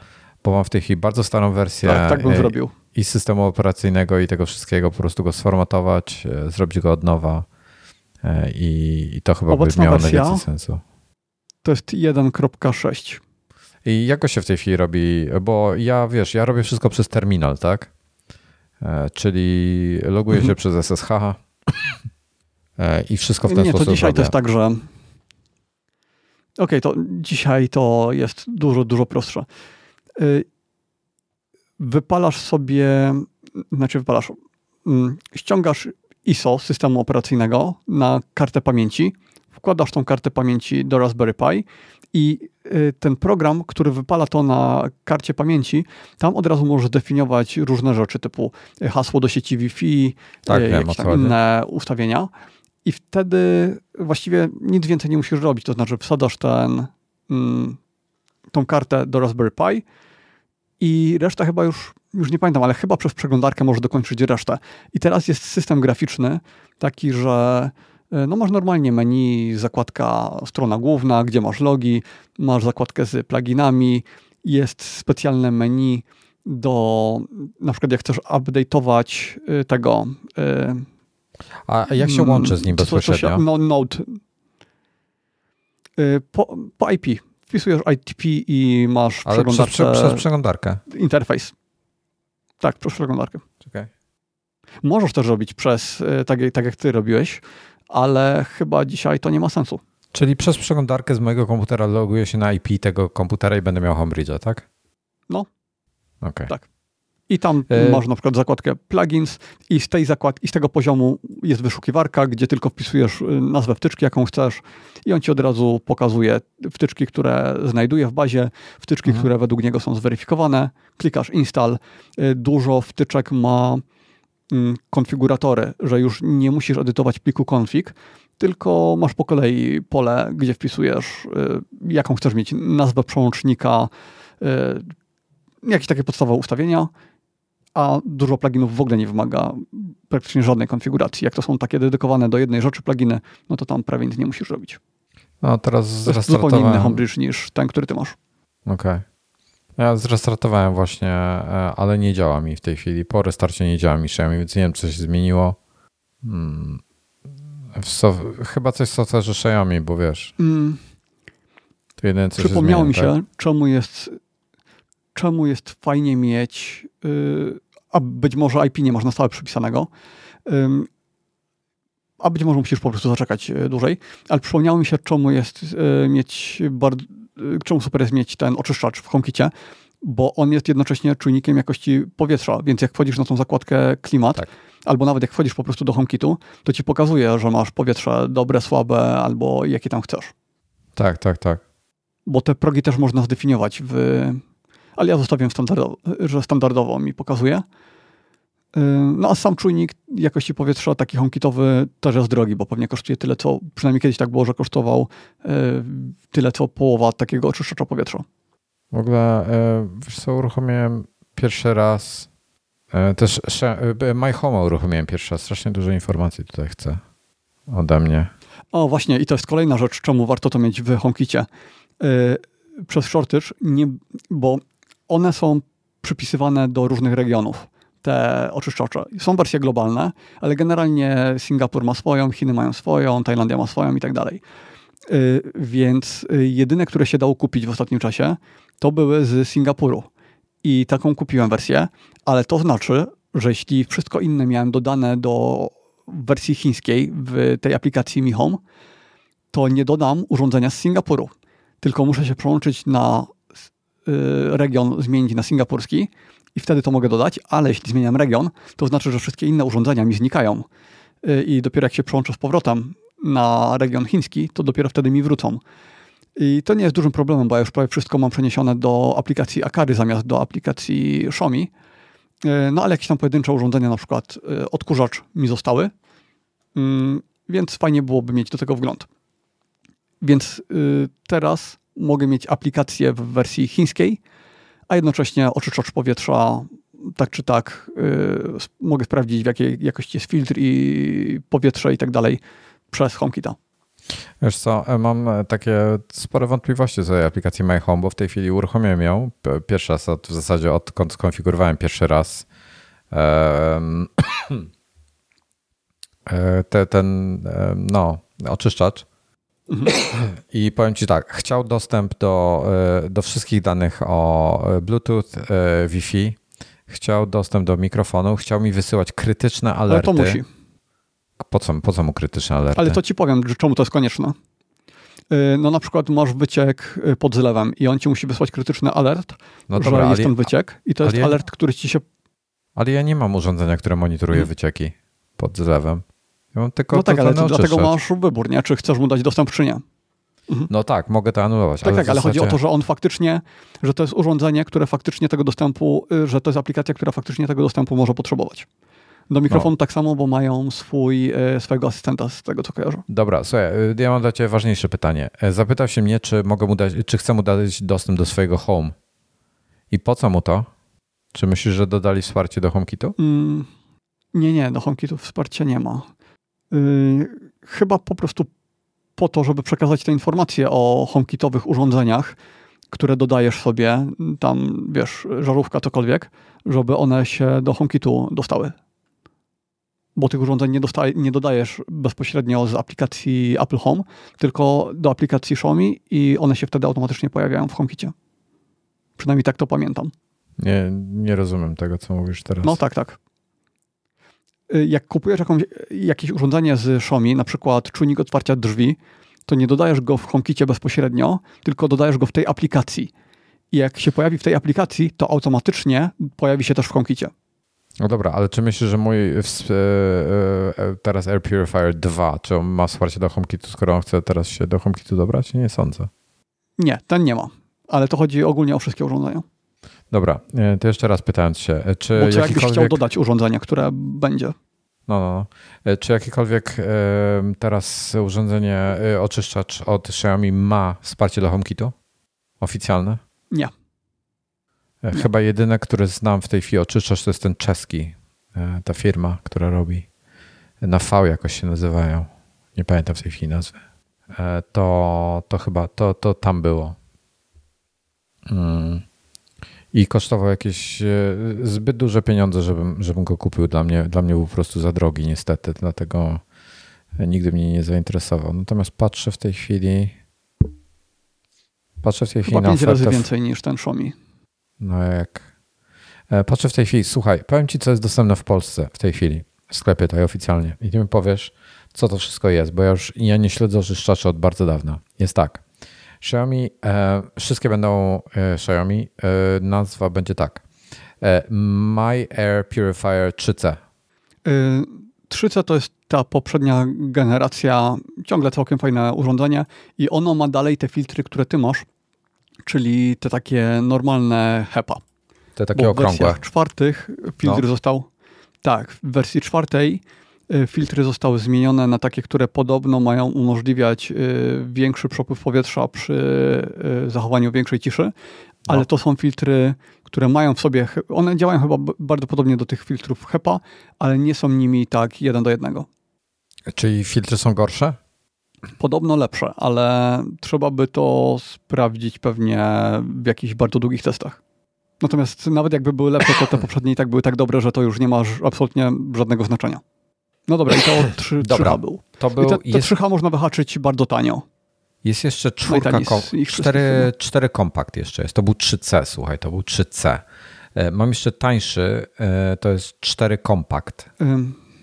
bo mam w tej chwili bardzo starą wersję. Tak, tak bym e, zrobił. I systemu operacyjnego, i tego wszystkiego, po prostu go sformatować, e, zrobić go od nowa. I, i to chyba Obecna by miało najwięcej sensu. To jest 1.6. I jak go się w tej chwili robi? Bo ja, wiesz, ja robię wszystko przez terminal, tak? Czyli loguję mhm. się przez SSH, i wszystko w ten nie, sposób to dzisiaj robię. to jest tak, że okej, okay, to dzisiaj to jest dużo, dużo prostsze. Y, wypalasz sobie, znaczy wypalasz, mm, ściągasz ISO systemu operacyjnego na kartę pamięci, wkładasz tą kartę pamięci do Raspberry Pi i y, ten program, który wypala to na karcie pamięci, tam od razu możesz definiować różne rzeczy typu hasło do sieci Wi-Fi, tak, y, jakieś inne ustawienia. I wtedy właściwie nic więcej nie musisz robić. To znaczy, wsadasz ten, mm, tą kartę do Raspberry Pi i reszta chyba już, już nie pamiętam, ale chyba przez przeglądarkę możesz dokończyć resztę. I teraz jest system graficzny taki, że e, no masz normalnie menu, zakładka strona główna, gdzie masz logi, masz zakładkę z pluginami, jest specjalne menu do, na przykład jak chcesz update'ować e, tego, e, a jak się łączy z nim bezpośrednio? No, Node. Y, po, po IP. Wpisujesz ITP i masz Ale przeglądarkę. Przez, przez przeglądarkę. Interfejs. Tak, przez przeglądarkę. Czekaj. Możesz też robić przez, y, tak, tak jak ty robiłeś, ale chyba dzisiaj to nie ma sensu. Czyli przez przeglądarkę z mojego komputera loguję się na IP tego komputera i będę miał Homebridge'a, tak? No. Okay. Tak. I tam e... masz na przykład zakładkę plugins i z tej zakładki, z tego poziomu jest wyszukiwarka, gdzie tylko wpisujesz y, nazwę wtyczki, jaką chcesz i on ci od razu pokazuje wtyczki, które znajduje w bazie, wtyczki, mhm. które według niego są zweryfikowane. Klikasz install. Y, dużo wtyczek ma mm, konfiguratory, że już nie musisz edytować pliku config, tylko masz po kolei pole, gdzie wpisujesz, y, jaką chcesz mieć nazwę przełącznika, jakieś takie podstawowe ustawienia a dużo pluginów w ogóle nie wymaga praktycznie żadnej konfiguracji. Jak to są takie dedykowane do jednej rzeczy pluginy, no to tam prawie nic nie musisz robić. No teraz to jest zupełnie inny homebridge niż ten, który ty masz. Okej. Okay. Ja zrestartowałem właśnie, e, ale nie działa mi w tej chwili. Po restarcie nie działa mi Xiaomi, więc nie wiem, co się zmieniło. Hmm. Chyba coś w software'ze Xiaomi, bo wiesz. Mm. To jedyne, co Przypomniało się mi się, tak? czemu jest czemu jest fajnie mieć yy, a być może IP nie masz na stałe przypisanego, a być może musisz po prostu zaczekać e, dłużej, ale przypomniało mi się, czemu jest e, mieć bardzo, e, czemu super jest mieć ten oczyszczacz w HomeKicie, bo on jest jednocześnie czujnikiem jakości powietrza, więc jak wchodzisz na tą zakładkę klimat, tak. albo nawet jak wchodzisz po prostu do HomeKitu, to ci pokazuje, że masz powietrze dobre, słabe, albo jakie tam chcesz. Tak, tak, tak. Bo te progi też można zdefiniować w, ale ja zostawiam standardowo, że standardowo mi pokazuje. Y, no a sam czujnik jakości powietrza, taki homekitowy, też jest drogi, bo pewnie kosztuje tyle, co, przynajmniej kiedyś tak było, że kosztował y, tyle, co połowa takiego oczyszczacza powietrza. W ogóle, y, wiesz co, uruchomiłem pierwszy raz też My Home uruchomiłem pierwszy raz. Strasznie dużo informacji tutaj chcę ode mnie. O, właśnie, i to jest kolejna rzecz, czemu warto to mieć w HomeKicie. Przez shortage, nie, bo one są przypisywane do różnych regionów, te oczyszczacze. Są wersje globalne, ale generalnie Singapur ma swoją, Chiny mają swoją, Tajlandia ma swoją i tak dalej. Więc jedyne, które się dało kupić w ostatnim czasie, to były z Singapuru i taką kupiłem wersję, ale to znaczy, że jeśli wszystko inne miałem dodane do wersji chińskiej w tej aplikacji Mi Home, to nie dodam urządzenia z Singapuru, tylko muszę się przełączyć na y, region, zmienić na singapurski i wtedy to mogę dodać, ale jeśli zmieniam region, to znaczy, że wszystkie inne urządzenia mi znikają y, i dopiero jak się przełączę z powrotem na region chiński, to dopiero wtedy mi wrócą. I to nie jest dużym problemem, bo ja już prawie wszystko mam przeniesione do aplikacji Akary zamiast do aplikacji Xiaomi. E, no ale jakieś tam pojedyncze urządzenia, na przykład odkurzacz mi zostały, mm, więc fajnie byłoby mieć do tego wgląd. Więc teraz mogę mieć aplikację w wersji chińskiej, a jednocześnie oczyszczacz powietrza tak czy tak mogę sprawdzić w jakiej jakości jest filtr i powietrze i tak dalej przez HomeKita. Wiesz co, e, mam e, takie spore wątpliwości co do aplikacji My Home, bo w tej chwili uruchomiłem ją pierwszy raz, w zasadzie odkąd skonfigurowałem pierwszy raz um, te, ten no, oczyszczacz. Mhm. I powiem Ci tak, chciał dostęp do, do wszystkich danych o Bluetooth, Wi-Fi, chciał dostęp do mikrofonu, chciał mi wysyłać krytyczne alerty. Ale to musi. Po co, po co mu krytyczne alerty? Ale to ci powiem, czemu to jest konieczne. No na przykład masz wyciek pod zlewem i on ci musi wysłać krytyczny alert, no że dobra, jest ten wyciek i to jest ja, alert, który ci się... Ale ja nie mam urządzenia, które monitoruje hmm. wycieki pod zlewem. Ja mam tylko no tak, ale dlatego masz wybór, nie? Czy chcesz mu dać dostęp, czy nie. Mhm. No tak, mogę to anulować. Tak, ale tak, ale zasadzie... chodzi o to, że on faktycznie, że to jest urządzenie, które faktycznie tego dostępu, y, że to jest aplikacja, która faktycznie tego dostępu może potrzebować. Do mikrofonu no. tak samo, bo mają swój, e, swojego asystenta z tego, co kojarzę. Dobra, słuchaj, e, ja mam dla Ciebie ważniejsze pytanie. E, zapytał się mnie, czy mogę mu dać, czy chcę mu dać dostęp do swojego home. I po co mu to? Czy myślisz, że dodali wsparcie do HomeKitu? Mm, nie, nie, do HomeKitu wsparcia nie ma. Yy, chyba po prostu po to, żeby przekazać te informacje o HomeKitowych urządzeniach, które dodajesz sobie, tam wiesz, żarówka, cokolwiek, żeby one się do HomeKitu dostały bo tych urządzeń nie, dostaje, nie dodajesz bezpośrednio z aplikacji Apple Home, tylko do aplikacji Xiaomi i one się wtedy automatycznie pojawiają w HomeKicie. Przynajmniej tak to pamiętam. Nie, nie rozumiem tego, co mówisz teraz. No tak, tak. Y, jak kupujesz jakąś, jakieś urządzenie z Xiaomi, na przykład czujnik otwarcia drzwi, to nie dodajesz go w HomeKicie bezpośrednio, tylko dodajesz go w tej aplikacji. I jak się pojawi w tej aplikacji, to automatycznie pojawi się też w HomeKicie. No dobra, ale czy myślisz, że mój e, e, e, teraz Air Purifier 2, czy on ma wsparcie do HomeKitu, skoro on chce teraz się do HomeKitu dobrać? Nie sądzę. Nie, ten nie ma. Ale to chodzi ogólnie o wszystkie urządzenia. Dobra, to jeszcze raz pytając się, czy Bo co jakbyś chciał dodać urządzenia, które będzie? No, no, no. Czy jakiekolwiek teraz urządzenie, oczyszczacz od Xiaomi ma wsparcie do HomeKitu? Oficjalne? Nie. Nie. Chyba jedyne, które znam w tej chwili oczyszczacz, to jest ten czeski, e, ta firma, która robi. Na V jakoś się nazywają. Nie pamiętam w tej chwili nazwy. E, to, to chyba, to, to tam było. Mm. I kosztował jakieś e, zbyt duże pieniądze, żebym, żebym go kupił. Dla mnie, dla mnie był po prostu za drogi, niestety. Dlatego nigdy mnie nie zainteresował. Natomiast patrzę w tej chwili. Patrzę w tej chwili Chyba na pięć razy więcej niż ten Xiaomi. No jak. E, patrzę w tej chwili, słuchaj, powiem ci, co jest dostępne w Polsce w tej chwili, w sklepie tutaj oficjalnie. I ty mi powiesz, co to wszystko jest, bo ja już ja nie śledzę oczyszczaczy od bardzo dawna. Jest tak. Xiaomi, e, wszystkie będą e, Xiaomi, e, nazwa będzie tak. E, My Air Purifier 3C. 3C y, to jest ta poprzednia generacja, ciągle całkiem fajne urządzenie i ono ma dalej te filtry, które ty masz, czyli te takie normalne HEPA. Te takie Bo okrągłe. W wersjach czwartych filtr no. został, tak, w wersji czwartej filtry zostały zmienione na takie, które podobno mają umożliwiać y, większy przepływ powietrza przy y, zachowaniu większej ciszy, ale no. to są filtry, które mają w sobie, one działają chyba bardzo podobnie do tych filtrów HEPA, ale nie są nimi tak jeden do jednego. Czyli filtry są gorsze? Podobno lepsze, ale trzeba by to sprawdzić pewnie w jakichś bardzo długich testach. Natomiast nawet jakby były lepsze, to te poprzednie i tak były tak dobre, że to już nie ma absolutnie żadnego znaczenia. No dobra, i to 3, dobra, 3H był. To był I te, te jest... 3H można wyhaczyć bardzo tanio. Jest jeszcze czwórka, kom... cztery, cztery kompakt jeszcze jest. To był 3C, słuchaj, to był 3C. E, mam jeszcze tańszy, e, to jest 4 kompakt.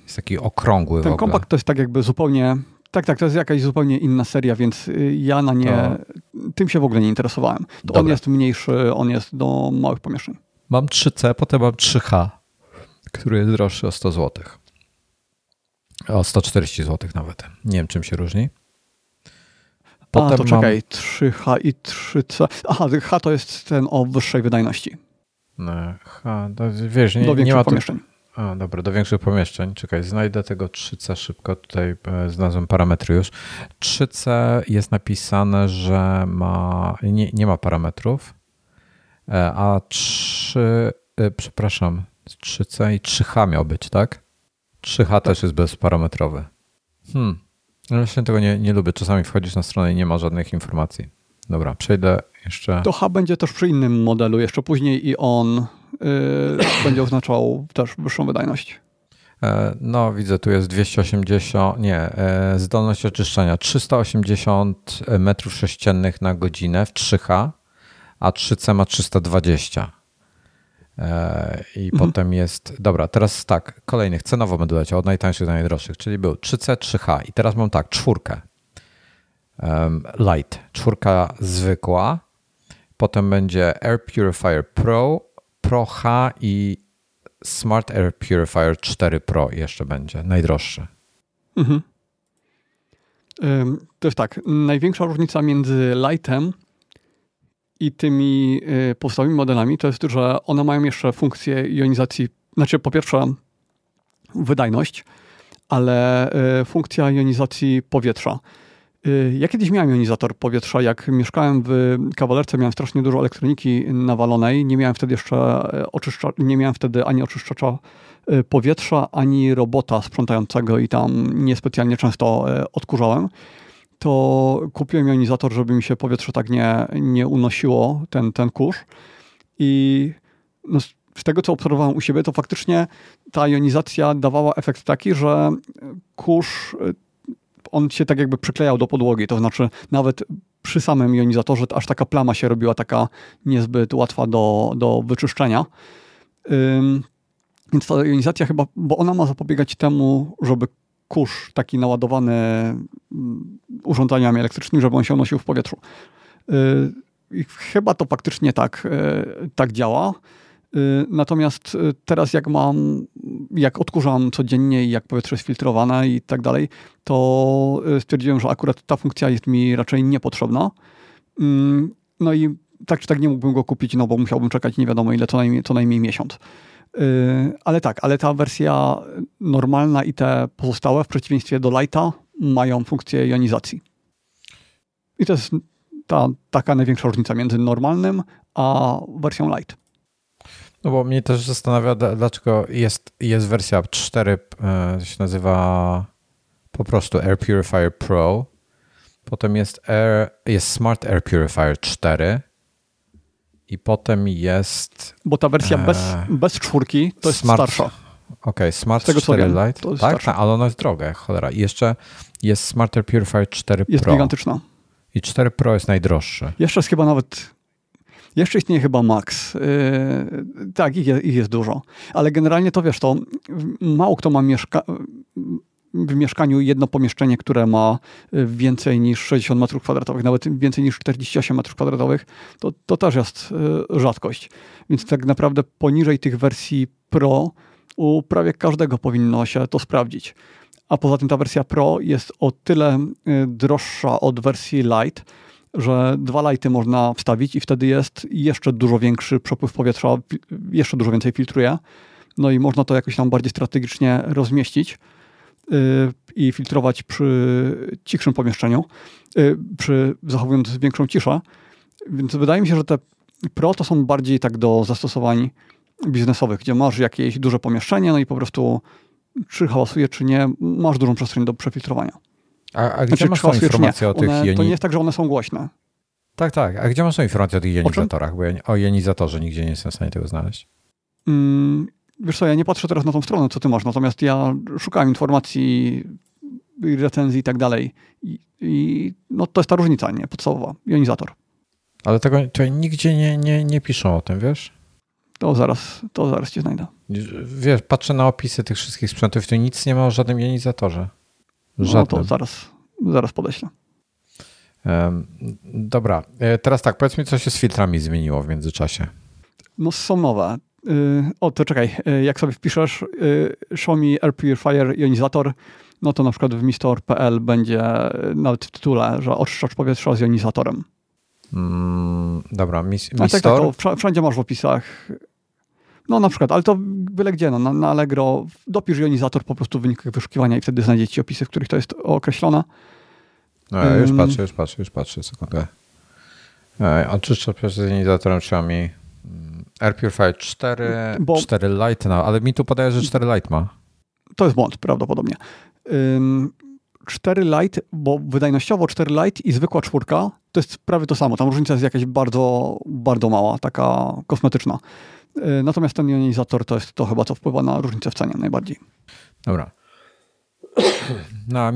Jest taki okrągły Ten kompakt to jest tak jakby zupełnie, tak, tak, to jest jakaś zupełnie inna seria, więc y, ja na nie, to... tym się w ogóle nie interesowałem. To on jest mniejszy, on jest do małych pomieszczeń. Mam 3C, potem mam 3H, który jest droższy o 100 zł. O 140 zł nawet. Nie wiem, czym się różni. Potem A, to czekaj, mam... 3H i 3C. Aha, H to jest ten o wyższej wydajności. No, H, to, wiesz, nie, do nie ma tu... pomieszczeń. A, dobra, do większych pomieszczeń. Czekaj, znajdę tego 3C szybko. Tutaj e, znalazłem parametry już. 3C jest napisane, że ma nie, nie ma parametrów, e, a 3, e, przepraszam, 3C i 3H miał być, tak? 3H tak. też jest bezparametrowy. Hmm. No właśnie tego nie, nie lubię. Czasami wchodzisz na stronę i nie ma żadnych informacji. Dobra, przejdę jeszcze. To H będzie też przy innym modelu jeszcze później i on yy, będzie oznaczał też wyższą wydajność. E, no, widzę, tu jest 280, nie, e, zdolność oczyszczania 380 metrów sześciennych na godzinę w 3H, a 3C ma 320. E, I mhm. potem jest, dobra, teraz tak, kolejnych cenowo będę leciał od najtańszych do najdroższych, czyli był 3C, 3H i teraz mam tak, czwórkę um, light, czwórka zwykła, potem będzie Air Purifier Pro, Pro H i Smart Air Purifier 4 Pro jeszcze będzie, najdroższy. Mhm. To jest tak, największa różnica między lightem i tymi y, podstawowymi modelami to jest, że one mają jeszcze funkcję jonizacji, znaczy po pierwsze wydajność, ale y, funkcja jonizacji powietrza. Y, ja kiedyś miałem jonizator powietrza. Jak mieszkałem w kawalerce, miałem strasznie dużo elektroniki nawalonej. Nie miałem wtedy jeszcze oczyszcza, nie miałem wtedy ani oczyszczacza powietrza, ani robota sprzątającego i tam niespecjalnie często odkurzałem to kupiłem jonizator, żeby mi się powietrze tak nie, nie unosiło, ten, ten kurz. I no, z tego, co obserwowałem u siebie, to faktycznie ta jonizacja dawała efekt taki, że kurz, on się tak jakby przyklejał do podłogi, to znaczy nawet przy samym jonizatorze aż taka plama się robiła taka niezbyt łatwa do, do wyczyszczenia. Ym, więc ta jonizacja chyba, bo ona ma zapobiegać temu, żeby kurz taki naładowany mm, urządzeniami elektrycznymi, żeby on się unosił w powietrzu. Y, I chyba to faktycznie tak, y, tak działa. Y, natomiast teraz jak mam, jak odkurzam codziennie i jak powietrze jest filtrowane i tak dalej, to stwierdziłem, że akurat ta funkcja jest mi raczej niepotrzebna. Mm, no i tak czy tak nie mógłbym go kupić, no bo musiałbym czekać nie wiadomo ile, co najmniej, co najmniej miesiąc. Y, ale tak, ale ta wersja normalna i te pozostałe, w przeciwieństwie do Lighta, mają funkcję jonizacji. I to jest ta taka największa różnica między normalnym a wersją Light. No bo mnie też zastanawia, dlaczego jest, jest wersja 4, e, się nazywa po prostu Air Purifier Pro. Potem jest, Air, jest Smart Air Purifier 4 i potem jest. Bo ta wersja e... bez, bez czwórki to jest smart, starsza. Okej, okay, Smart tego, 4 Lite. Tak, ale ona jest droga, cholera. I jeszcze jest Smarter Purifier 4 jest Pro. Jest gigantyczna. I 4 Pro jest najdroższy. Jeszcze jest chyba nawet. Jeszcze istnieje chyba Max. Yy, tak, ich jest, ich jest dużo. Ale generalnie to wiesz, to mało kto ma mieszka w mieszkaniu jedno pomieszczenie, które ma y, więcej niż 60 m2, nawet więcej niż 48 m2, to, to też jest y, rzadkość. Więc tak naprawdę poniżej tych wersji Pro u prawie każdego powinno się to sprawdzić. A poza tym ta wersja Pro jest o tyle y, droższa od wersji Lite, że dwa lighty można wstawić i wtedy jest jeszcze dużo większy przepływ powietrza, jeszcze dużo więcej filtruje. No i można to jakoś tam bardziej strategicznie rozmieścić. Y, i filtrować przy cichszym pomieszczeniu, y, przy zachowując większą ciszę. Więc wydaje mi się, że te Pro to są bardziej tak do zastosowań biznesowych, gdzie masz jakieś duże pomieszczenie, no i po prostu czy hałasuje, czy nie, masz dużą przestrzeń do przefiltrowania. A, a gdzie znaczy, masz tą informację o tych one, joni... To nie jest tak, że one są głośne. Tak, tak. A gdzie masz tą informację o tych jonizatorach? Bo ja, o jonizatorze nigdzie nie jestem w stanie tego znaleźć. Mm, wiesz co, ja nie patrzę teraz na tą stronę, co ty masz, natomiast ja szukałem informacji, recenzji i tak dalej. I, I, no to jest ta różnica, nie? Podstawowa. Jonizator. Ale tego tutaj nigdzie nie, nie, nie piszą o tym, wiesz? To zaraz, to zaraz cię znajdę. Wiesz, patrzę na opisy tych wszystkich sprzętów, to nic nie ma o żadnym jonizatorze. Żadnym. No to zaraz, zaraz podeślę. Um, dobra, e, teraz tak, powiedz mi, co się z filtrami zmieniło w międzyczasie. No są nowe. Y, o, to czekaj, y, jak sobie wpiszesz y, Xiaomi Air Purifier jonizator, no to na przykład w mistor.pl będzie nawet w tytule, że oczyszczacz powietrza z jonizatorem. Mm, dobra, mis, mistor? Tak, tak, to wszędzie masz w opisach. No na przykład, ale to byle gdzie, no, na, na Allegro dopisz jonizator po prostu w wynikach wyszukiwania i wtedy znajdziecie opisy, w których to jest określone. No, już patrzę, już patrzę, już patrzę, sekundę. Oczyszczacz z jonizatorem Xiaomi Air Purifier 4, Bo, 4 Lite, no, ale mi tu podaje, że 4 Lite ma. To jest błąd, prawdopodobnie. 4 Lite, bo wydajnościowo 4 Lite i zwykła czwórka to jest prawie to samo. Tam różnica jest jakaś bardzo, bardzo mała, taka kosmetyczna. Y, natomiast ten jonizator to jest to chyba, co wpływa na różnicę w cenie najbardziej. Dobra. Na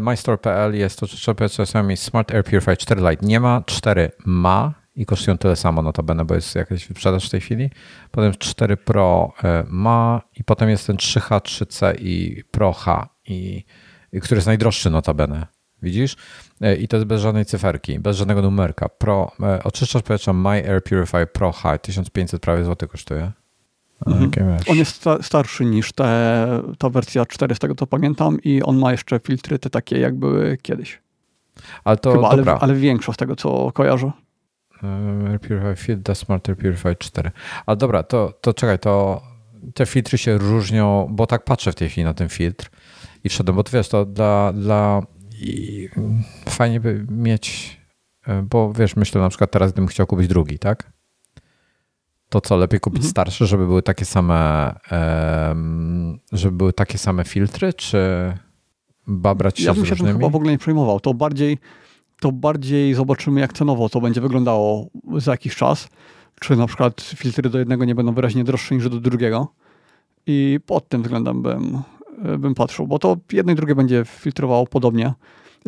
mystore.pl jest to czasami Smart Air Purifier 4 Lite nie ma, 4 ma i kosztują tyle samo notabene, bo jest jakaś wyprzedaż w tej chwili. Potem 4 Pro e, ma i potem jest ten 3H, 3C i Pro H, i, i który jest najdroższy notabene. Widzisz? E, I to jest bez żadnej cyferki, bez żadnego numerka. Pro, e, oczyszczacz powietrza My Air Purifier Pro High 1500 prawie złotych kosztuje. Mhm. On jest starszy niż te, ta wersja 4, z tego co pamiętam, i on ma jeszcze filtry te takie, jak były kiedyś. Ale to Chyba, ale, ale większość z tego, co kojarzę. Air Purifier Filter Smart Air Purifier 4. Ale dobra, to, to czekaj, to te filtry się różnią, bo tak patrzę w tej chwili na ten filtr i wszedłem, bo to wiesz, to dla, dla i fajnie by mieć, e, bo wiesz, myślę na przykład teraz, gdybym chciał kupić drugi, tak? To co, lepiej kupić mhm. starsze, żeby były takie same, żeby były takie same filtry, czy babrać się ja bym się tym chyba w ogóle nie przejmował. To bardziej, to bardziej zobaczymy, jak cenowo to będzie wyglądało za jakiś czas. Czy na przykład filtry do jednego nie będą wyraźnie droższe niż do drugiego. I pod tym względem bym, bym patrzył, bo to jedno i drugie będzie filtrowało podobnie.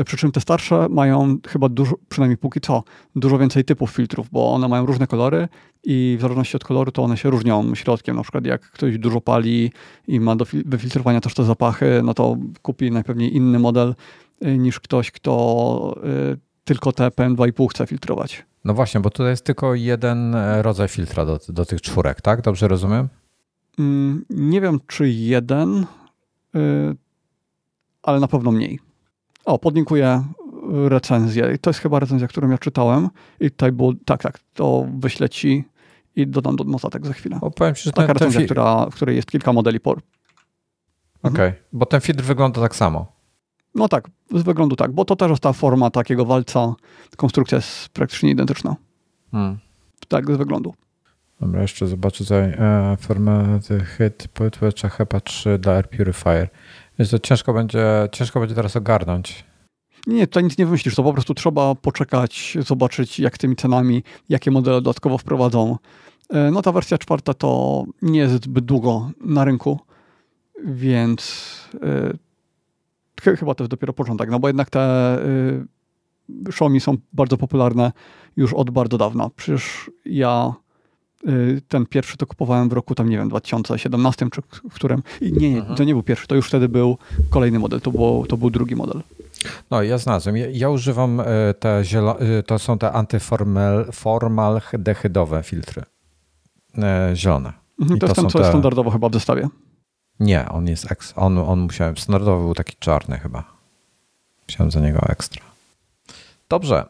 Przy czym te starsze mają chyba dużo, przynajmniej póki co, dużo więcej typów filtrów, bo one mają różne kolory i w zależności od koloru to one się różnią środkiem. Na przykład jak ktoś dużo pali i ma do wyfiltrowania też te zapachy, no to kupi najpewniej inny model y, niż ktoś, kto y, tylko te PM2,5 chce filtrować. No właśnie, bo tutaj jest tylko jeden e, rodzaj filtra do, do tych czwórek, tak? Dobrze rozumiem? Mm, nie wiem, czy jeden, y, ale na pewno mniej. O, podlinkuję recenzję. To jest chyba recenzja, którą ja czytałem. I tutaj było, tak, tak, to wyślę ci i dodam do notatek za chwilę. O, powiem ci, że Taka ten, recenzja, ten która, w której jest kilka modeli por. Okej, okay. bo ten filtr wygląda tak samo. No tak, z wyglądu tak, bo to też jest ta forma takiego walca. Konstrukcja jest praktycznie identyczna. Hmm. Tak, z wyglądu. Dobra, jeszcze zobaczę tutaj e, formę hit powietrza HEPA 3 dla Air Purifier. Więc to ciężko będzie, ciężko będzie teraz ogarnąć. Nie, tutaj nic nie wymyślisz, to po prostu trzeba poczekać, zobaczyć jak tymi cenami, jakie modele dodatkowo wprowadzą. E, no ta wersja czwarta to nie jest zbyt długo na rynku, więc yy, chyba to jest dopiero początek, no bo jednak te yy, Xiaomi są bardzo popularne już od bardzo dawna. Przecież ja ten pierwszy to kupowałem w roku tam, nie wiem, 2017, czy w którym. Nie, nie, mhm. to nie był pierwszy, to już wtedy był kolejny model, to, było, to był drugi model. No, ja znalazłem. Ja, ja używam y, te zielo- y, to są te antyformaldehydowe filtry zielone. Mhm, to, jest ten, co te... standardowo chyba w zestawie. Nie, on jest eks- on, on musiałem, standardowy był taki czarny chyba. Musiałem za niego ekstra. Dobrze,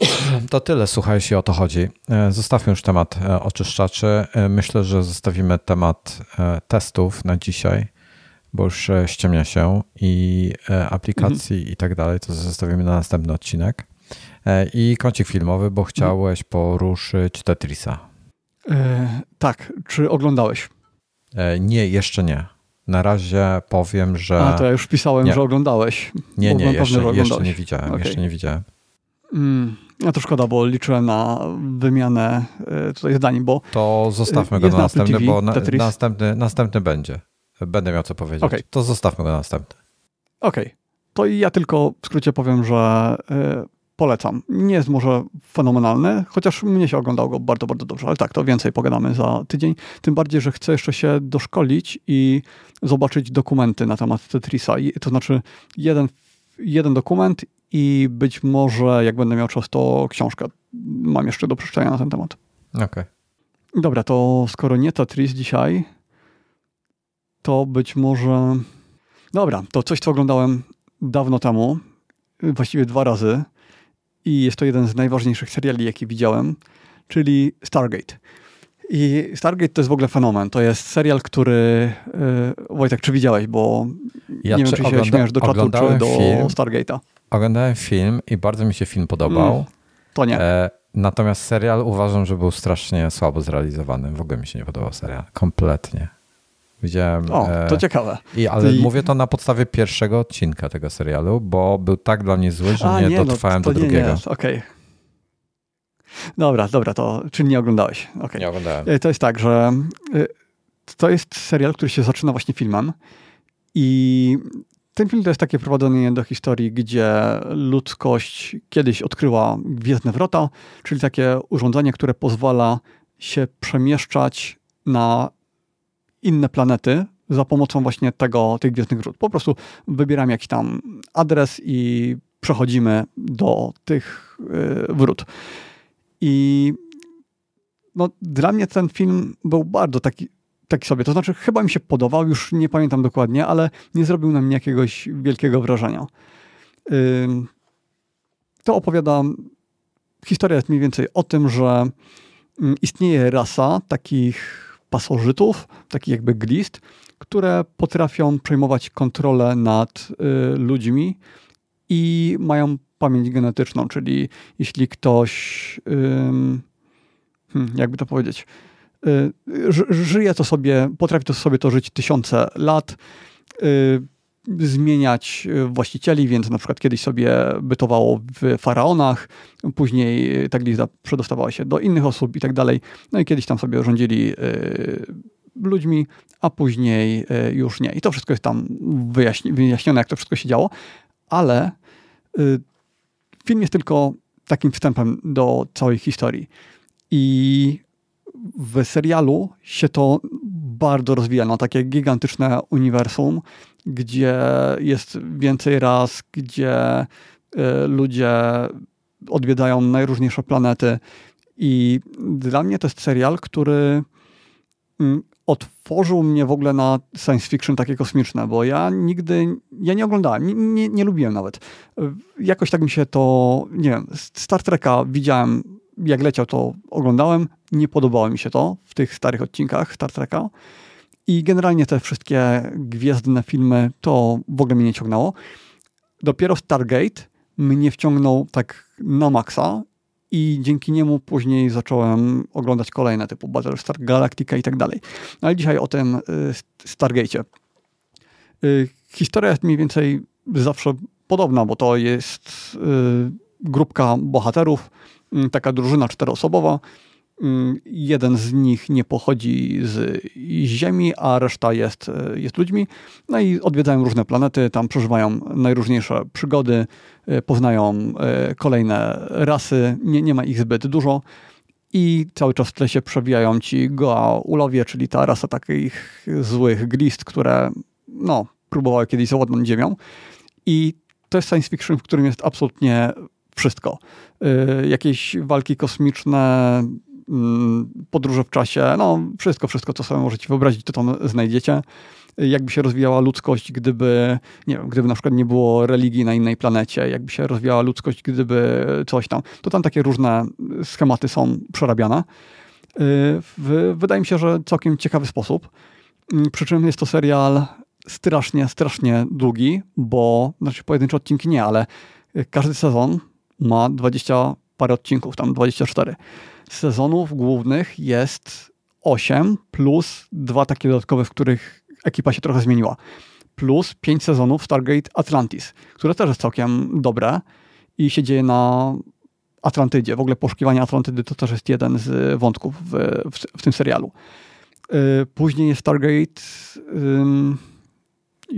to tyle, słuchaj, jeśli o to chodzi. E, zostawmy już temat e, oczyszczaczy. E, myślę, że zostawimy temat testów na dzisiaj, bo już ściemnia się i aplikacji mhm. i tak dalej, to zostawimy na następny odcinek. I kącik filmowy, bo chciałeś poruszyć Tetrisa. E, tak, czy oglądałeś? E, nie, jeszcze nie. Na razie powiem, że. A to ja już pisałem, nie. że oglądałeś. Nie, nie, jeszcze, jeszcze nie widziałem. Okay. Jeszcze nie widziałem. Mm, a to szkoda, bo liczyłem na wymianę e, tutaj zdań, bo. To zostawmy go na następny, TV, bo na, następny, następny będzie. Będę miał co powiedzieć. Okay. To zostawmy go na następny. Okej. Okay. To i ja tylko w skrócie powiem, że y, polecam. Nie jest może fenomenalny, chociaż mnie się oglądało go bardzo, bardzo dobrze, ale tak, to więcej pogadamy za tydzień. Tym bardziej, że chcę jeszcze się doszkolić i zobaczyć dokumenty na temat Tetrisa. To znaczy jeden, jeden dokument i być może, jak będę miał czas, to książkę mam jeszcze do przeczytania na ten temat. Okej. Okay. Dobra, to skoro nie Tetris dzisiaj, to być może... Dobra, to coś, co oglądałem dawno temu, właściwie dwa razy i jest to jeden z najważniejszych seriali, jaki widziałem, czyli Stargate. I Stargate to jest w ogóle fenomen. To jest serial, który... Yy, Wojtek, czy widziałeś? Bo ja nie wiem, czy się ogląda, śmiesz do czatu, czy do film, Stargate'a. Oglądałem film i bardzo mi się film podobał. Mm, to nie. E, natomiast serial uważam, że był strasznie słabo zrealizowany. W ogóle mi się nie podobał serial. Kompletnie. Widziałem. O, to e, ciekawe. I, ale I... mówię to na podstawie pierwszego odcinka tego serialu, bo był tak dla mnie zły, że A, nie, nie no, dotrwałem no, do nie, drugiego. Okej. Okay. Dobra, dobra, to czy nie oglądałeś? Okay. Nie oglądałem. E, to jest tak, że e, to jest serial, który się zaczyna właśnie filmem i ten film to jest takie prowadzenie do historii, gdzie ludzkość kiedyś odkryła gwiezdne wrota, czyli takie urządzenie, które pozwala się przemieszczać na inne planety za pomocą właśnie tego, tych gwiezdnych wrót. Po prostu wybieramy jakiś tam adres i przechodzimy do tych yy, wrót. I no, dla mnie ten film był bardzo taki, taki sobie. To znaczy, chyba mi się podobał, już nie pamiętam dokładnie, ale nie zrobił na mnie jakiegoś wielkiego wrażenia. To opowiada. Historia jest mniej więcej o tym, że mm, istnieje rasa takich pasożytów, takich jakby glist, które potrafią przejmować kontrolę nad y, ludźmi i mają pamięć genetyczną, czyli jeśli ktoś, hmm, jakby to powiedzieć, żyje to sobie, potrafi to sobie to żyć tysiące lat, y, zmieniać właścicieli, więc na przykład kiedyś sobie bytowało w faraonach, później ta glizda przedostawała się do innych osób i tak dalej. No i kiedyś tam sobie rządzili y, ludźmi, a później y, już nie. I to wszystko jest tam wyjaśni wyjaśnione, jak to wszystko się działo, ale y, film jest tylko takim wstępem do całej historii. I w serialu się to bardzo rozwija, no takie gigantyczne uniwersum, gdzie jest więcej ras, gdzie y, ludzie odwiedzają najróżniejsze planety. I dla mnie to jest serial, który mm, otworzył mnie w ogóle na science fiction takie kosmiczne, bo ja nigdy, ja nie oglądałem, nie, nie, nie lubiłem nawet. Jakoś tak mi się to, nie wiem, Star Treka widziałem, jak leciał to oglądałem, nie podobało mi się to w tych starych odcinkach Star Treka. I generalnie te wszystkie gwiezdne filmy to w ogóle mnie nie ciągnęło. Dopiero Stargate mnie wciągnął tak na maksa i dzięki niemu później zacząłem oglądać kolejne typu Battlestar Galactica i tak dalej. No ale dzisiaj o tym y, Stargate'cie. Y, historia jest mniej więcej zawsze podobna, bo to jest y, grupka bohaterów, taka drużyna czteroosobowa, Mm, jeden z nich nie pochodzi z Ziemi, a reszta jest, e, jest ludźmi. No i odwiedzają różne planety, tam przeżywają najróżniejsze przygody, e, poznają e, kolejne rasy, nie, nie ma ich zbyt dużo. I cały czas w tle się przewijają ci Goa'ulowie, czyli ta rasa takich złych glist, które no, próbowały kiedyś zawładnąć Ziemią. I to jest science fiction, w którym jest absolutnie wszystko. Jakieś walki kosmiczne, Mm, podróże w czasie, no wszystko, wszystko, co sobie możecie wyobrazić, to tam znajdziecie. Jakby się rozwijała ludzkość, gdyby, nie wiem, gdyby na przykład nie było religii na innej planecie, jakby się rozwijała ludzkość, gdyby coś tam, to tam takie różne schematy są przerabiane. Y, wydaje mi się, że całkiem ciekawy sposób. Mm, przy czym jest to serial strasznie, strasznie długi, bo, znaczy pojedyncze odcinki nie, ale każdy sezon ma 20 parę odcinków, tam 24. Sezonów głównych jest 8 plus dwa takie dodatkowe, w których ekipa się trochę zmieniła. Plus 5 sezonów Stargate Atlantis, które też jest całkiem dobre i się dzieje na Atlantydzie. W ogóle poszukiwanie Atlantydy to też jest jeden z wątków w, w, w tym serialu. Y, później jest Stargate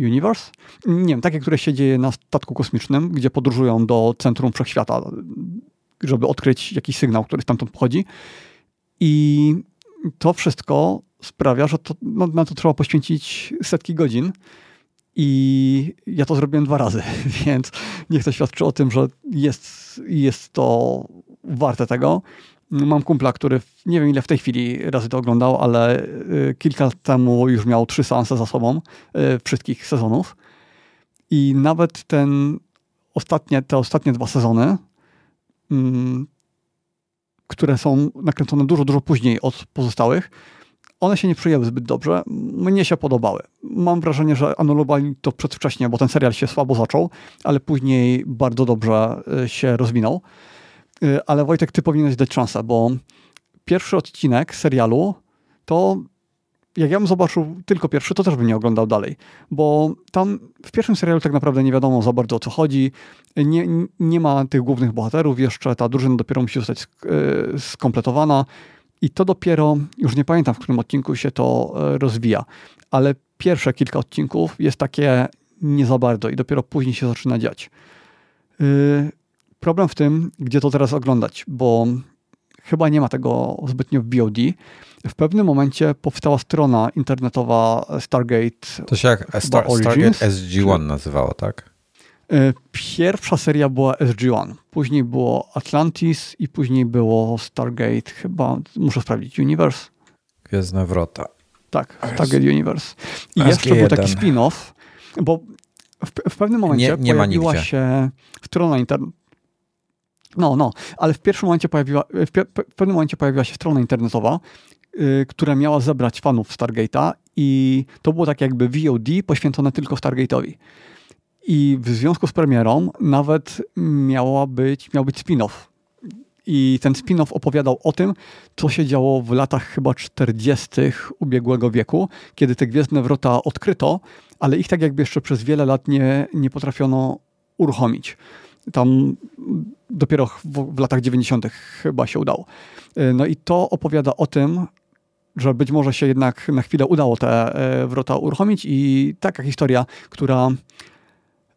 Universe. Nie wiem, takie, które się dzieje na statku kosmicznym, gdzie podróżują do centrum wszechświata, żeby odkryć jakiś sygnał, który stamtąd pochodzi. I to wszystko sprawia, że to, no, na to trzeba poświęcić setki godzin. I ja to zrobiłem dwa razy, więc niech to świadczy o tym, że jest, jest to warte tego. Mam kumpla, który nie wiem ile w tej chwili razy to oglądał, ale y, kilka lat temu już miał trzy seanse za sobą y, wszystkich sezonów. I nawet ten ostatnie, te ostatnie dwa sezony, mm, które są nakręcone dużo, dużo później od pozostałych, one się nie przyjęły zbyt dobrze. Mnie się podobały. Mam wrażenie, że anulowali to przedwcześnie, bo ten serial się słabo zaczął, ale później bardzo dobrze y, się rozwinął. Y, ale Wojtek, ty powinieneś dać szansę, bo pierwszy odcinek serialu to jak ja bym zobaczył tylko pierwszy, to też bym nie oglądał dalej, bo tam w pierwszym serialu tak naprawdę nie wiadomo za bardzo o co chodzi, nie, nie ma tych głównych bohaterów jeszcze, ta drużyna dopiero musi zostać y, skompletowana i to dopiero, już nie pamiętam w którym odcinku się to y, rozwija, ale pierwsze kilka odcinków jest takie nie za bardzo i dopiero później się zaczyna dziać problem w tym, gdzie to teraz oglądać, bo chyba nie ma tego zbytnio w VOD. W pewnym momencie powstała strona internetowa Stargate. To się jak Star, Stargate SG-1 nazywało, tak? E, pierwsza seria była SG-1, później było Atlantis i później było Stargate, chyba, muszę sprawdzić, Universe. Gwiezdne Wrota. Tak, Stargate Universe. I SG1. jeszcze był taki spin-off, bo w, w pewnym momencie nie, nie pojawiła się strona internetowa no, no, ale w pierwszym momencie pojawiła, w, w pewnym momencie pojawiła się strona internetowa, yy, która miała zebrać fanów Stargate'a i to było tak jakby VOD poświęcone tylko Stargate'owi. I w związku z premierą nawet miała być, miał być spin-off. I ten spin-off opowiadał o tym, co się działo w latach chyba 40. ubiegłego wieku, kiedy te gwiezdne wrota odkryto, ale ich tak jakby jeszcze przez wiele lat nie, nie potrafiono uruchomić. Tam dopiero w, w latach 90. chyba się udało. Y, no i to opowiada o tym, że być może się jednak na chwilę udało te e, wrota uruchomić i taka historia, która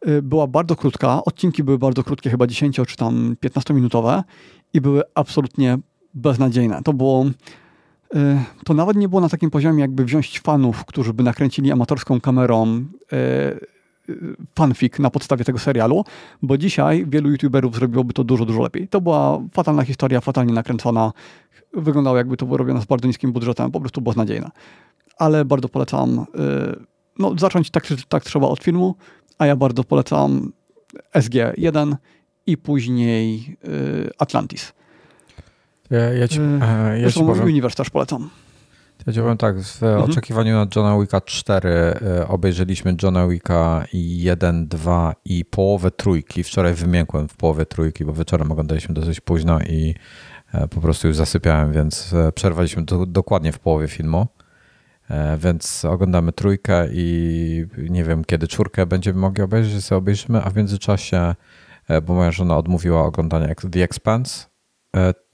y, była bardzo krótka, odcinki były bardzo krótkie, chyba 10 czy tam 15 minutowe i były absolutnie beznadziejne. To było y, to nawet nie było na takim poziomie, jakby wziąć fanów, którzy by nakręcili amatorską kamerą fanfic na podstawie tego serialu, bo dzisiaj wielu youtuberów zrobiłoby to dużo, dużo lepiej. To była fatalna historia, fatalnie nakręcona. Wyglądało jakby to było robione z bardzo niskim budżetem, po prostu beznadziejne. Ale bardzo polecam, y, no zacząć tak, tak trzeba od filmu, a ja bardzo polecam SG-1 i później y, Atlantis. Ja, ja ci, y, ja ci powiem. Universe też polecam. Ja powiem tak, w mhm. oczekiwaniu na Johna Wicka 4 e, obejrzeliśmy Johna Wicka 1, 2 i połowę trójki. Wczoraj wymiękłem w połowie trójki, bo wieczorem oglądaliśmy dosyć późno i e, po prostu już zasypiałem, więc e, przerwaliśmy do, dokładnie w połowie filmu. Więc oglądamy trójkę i nie wiem, kiedy czwórkę będziemy mogli obejrzeć, sobie obejrzymy, a w międzyczasie, bo moja żona odmówiła oglądania The Expanse,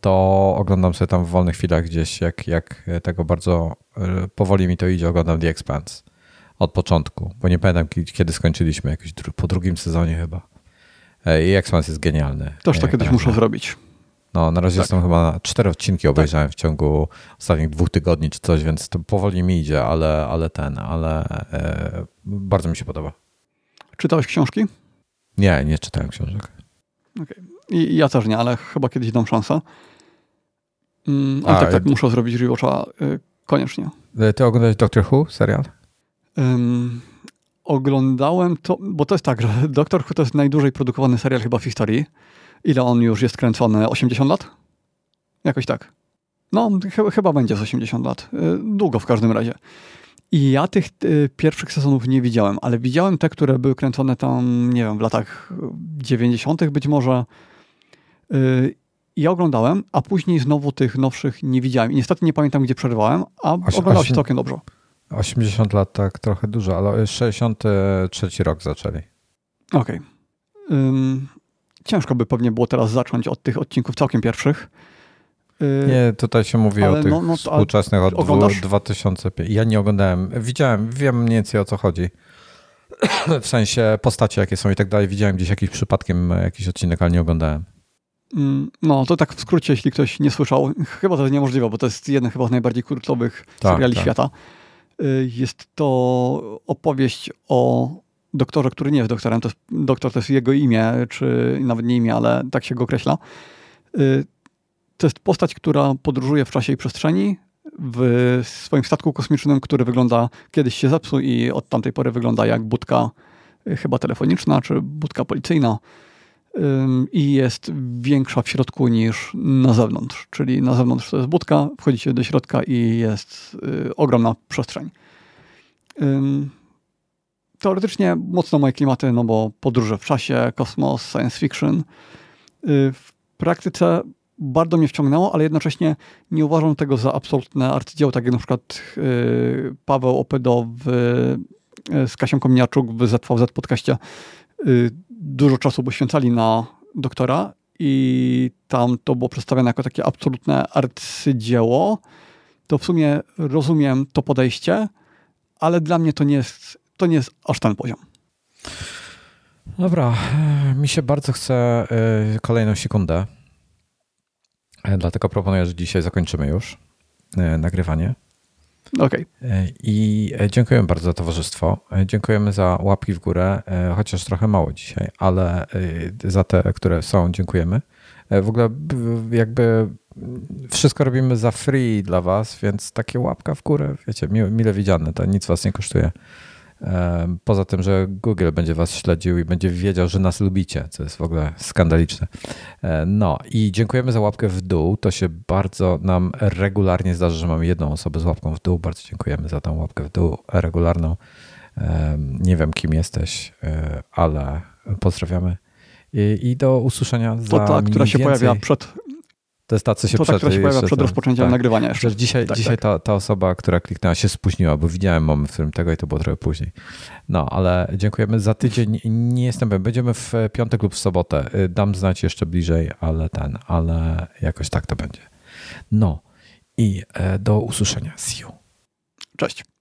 to oglądam sobie tam w wolnych chwilach gdzieś, jak, jak tego bardzo e, powoli mi to idzie, oglądam The Expanse od początku, bo nie pamiętam kiedy skończyliśmy, jakoś po drugim sezonie chyba. E, I Expanse jest genialny. Toż to kiedyś muszę zrobić. No, na razie tak. jestem chyba cztery odcinki obejrzałem tak. w ciągu ostatnich dwóch tygodni czy coś, więc to powoli mi idzie, ale, ale ten, ale e, bardzo mi się podoba. Czytałeś książki? Nie, nie czytałem książek. Okej. Okay. I ja też nie, ale chyba kiedyś dam szansę. Mm, A, tak, tak, muszę zrobić rewatcha y, koniecznie. E, ty oglądałeś Doctor Who, serial? Um, oglądałem to, bo to jest tak, że Doctor Who to jest najdłużej produkowany serial chyba w historii. Ile on już jest kręcony? 80 lat? Jakoś tak. No, ch chyba będzie z 80 lat. Y, długo w każdym razie. I ja tych y, pierwszych sezonów nie widziałem, ale widziałem te, które były kręcone tam, nie wiem, w latach 90. być może Ja oglądałem, a później znowu tych nowszych nie widziałem. I niestety nie pamiętam, gdzie przerwałem, a oglądało się całkiem dobrze. 80 lat tak trochę dużo, ale 63 rok zaczęli. Okej. Okay. Ciężko by pewnie było teraz zacząć od tych odcinków całkiem pierwszych. Y, nie, tutaj się mówi o tych no, no, współczesnych od oglądasz? 2005. Ja nie oglądałem. Widziałem, wiem mniej więcej o co chodzi. w sensie postacie jakie są i tak dalej. Widziałem gdzieś jakiś przypadkiem jakiś odcinek, ale nie oglądałem. Mm, no, to tak w skrócie, jeśli ktoś nie słyszał, chyba to jest niemożliwe, bo to jest jeden chyba z najbardziej kultowych tak, seriali tak. świata. Y, jest to opowieść o doktorze, który nie jest doktorem, to jest, doktor to jest jego imię, czy nawet nie imię, ale tak się go określa. Y, to jest postać, która podróżuje w czasie i przestrzeni w swoim statku kosmicznym, który wygląda, kiedyś się zepsuł i od tamtej pory wygląda jak budka y, chyba telefoniczna, czy budka policyjna i jest większa w środku niż na zewnątrz. Czyli na zewnątrz to jest budka, wchodzicie do środka i jest y, ogromna przestrzeń. Teoretycznie mocno moje klimaty, no bo podróże w czasie, kosmos, science fiction. Y, w praktyce bardzo mnie wciągnęło, ale jednocześnie nie uważam tego za absolutne arcydzieło, tak jak na przykład y, Paweł Opydo w, z Kasią Kominiarczuk w ZVZ podcaście dużo czasu poświęcali na doktora i tam to było przedstawione jako takie absolutne arcydzieło, to w sumie rozumiem to podejście, ale dla mnie to nie jest, to nie jest aż ten poziom. Dobra, e, mi się bardzo chce e, kolejną sekundę, e, dlatego proponuję, że dzisiaj zakończymy już nagrywanie. Okej. Okay. E, I e, dziękujemy bardzo za towarzystwo. E, dziękujemy za łapki w górę, chociaż trochę mało dzisiaj, ale za te, które są, dziękujemy. W ogóle jakby wszystko robimy za free dla was, więc takie łapka w górę, wiecie, mile widziane, to nic was nie kosztuje. Poza tym, że Google będzie was śledził i będzie wiedział, że nas lubicie, co jest w ogóle skandaliczne. No i dziękujemy za łapkę w dół. To się bardzo nam regularnie zdarza, że mamy jedną osobę z łapką w dół. Bardzo dziękujemy za tą łapkę w dół regularną. Nie wiem, kim jesteś, e, ale pozdrawiamy. I, do usłyszenia za To ta, która się pojawia przed to jest ta, co się to przed, ta, się pojawia przed rozpoczęciem tak. nagrywania jeszcze. dzisiaj tak, dzisiaj tak. Ta, ta osoba, która kliknęła się spóźniła, bo widziałem moment, w którym tego i to było trochę później. No, ale dziękujemy za tydzień. Nie jestem pewien, będziemy w piątek lub w sobotę. Y, dam znać jeszcze bliżej, ale ten, ale jakoś tak to będzie. No i e, do usłyszenia. See you. Cześć.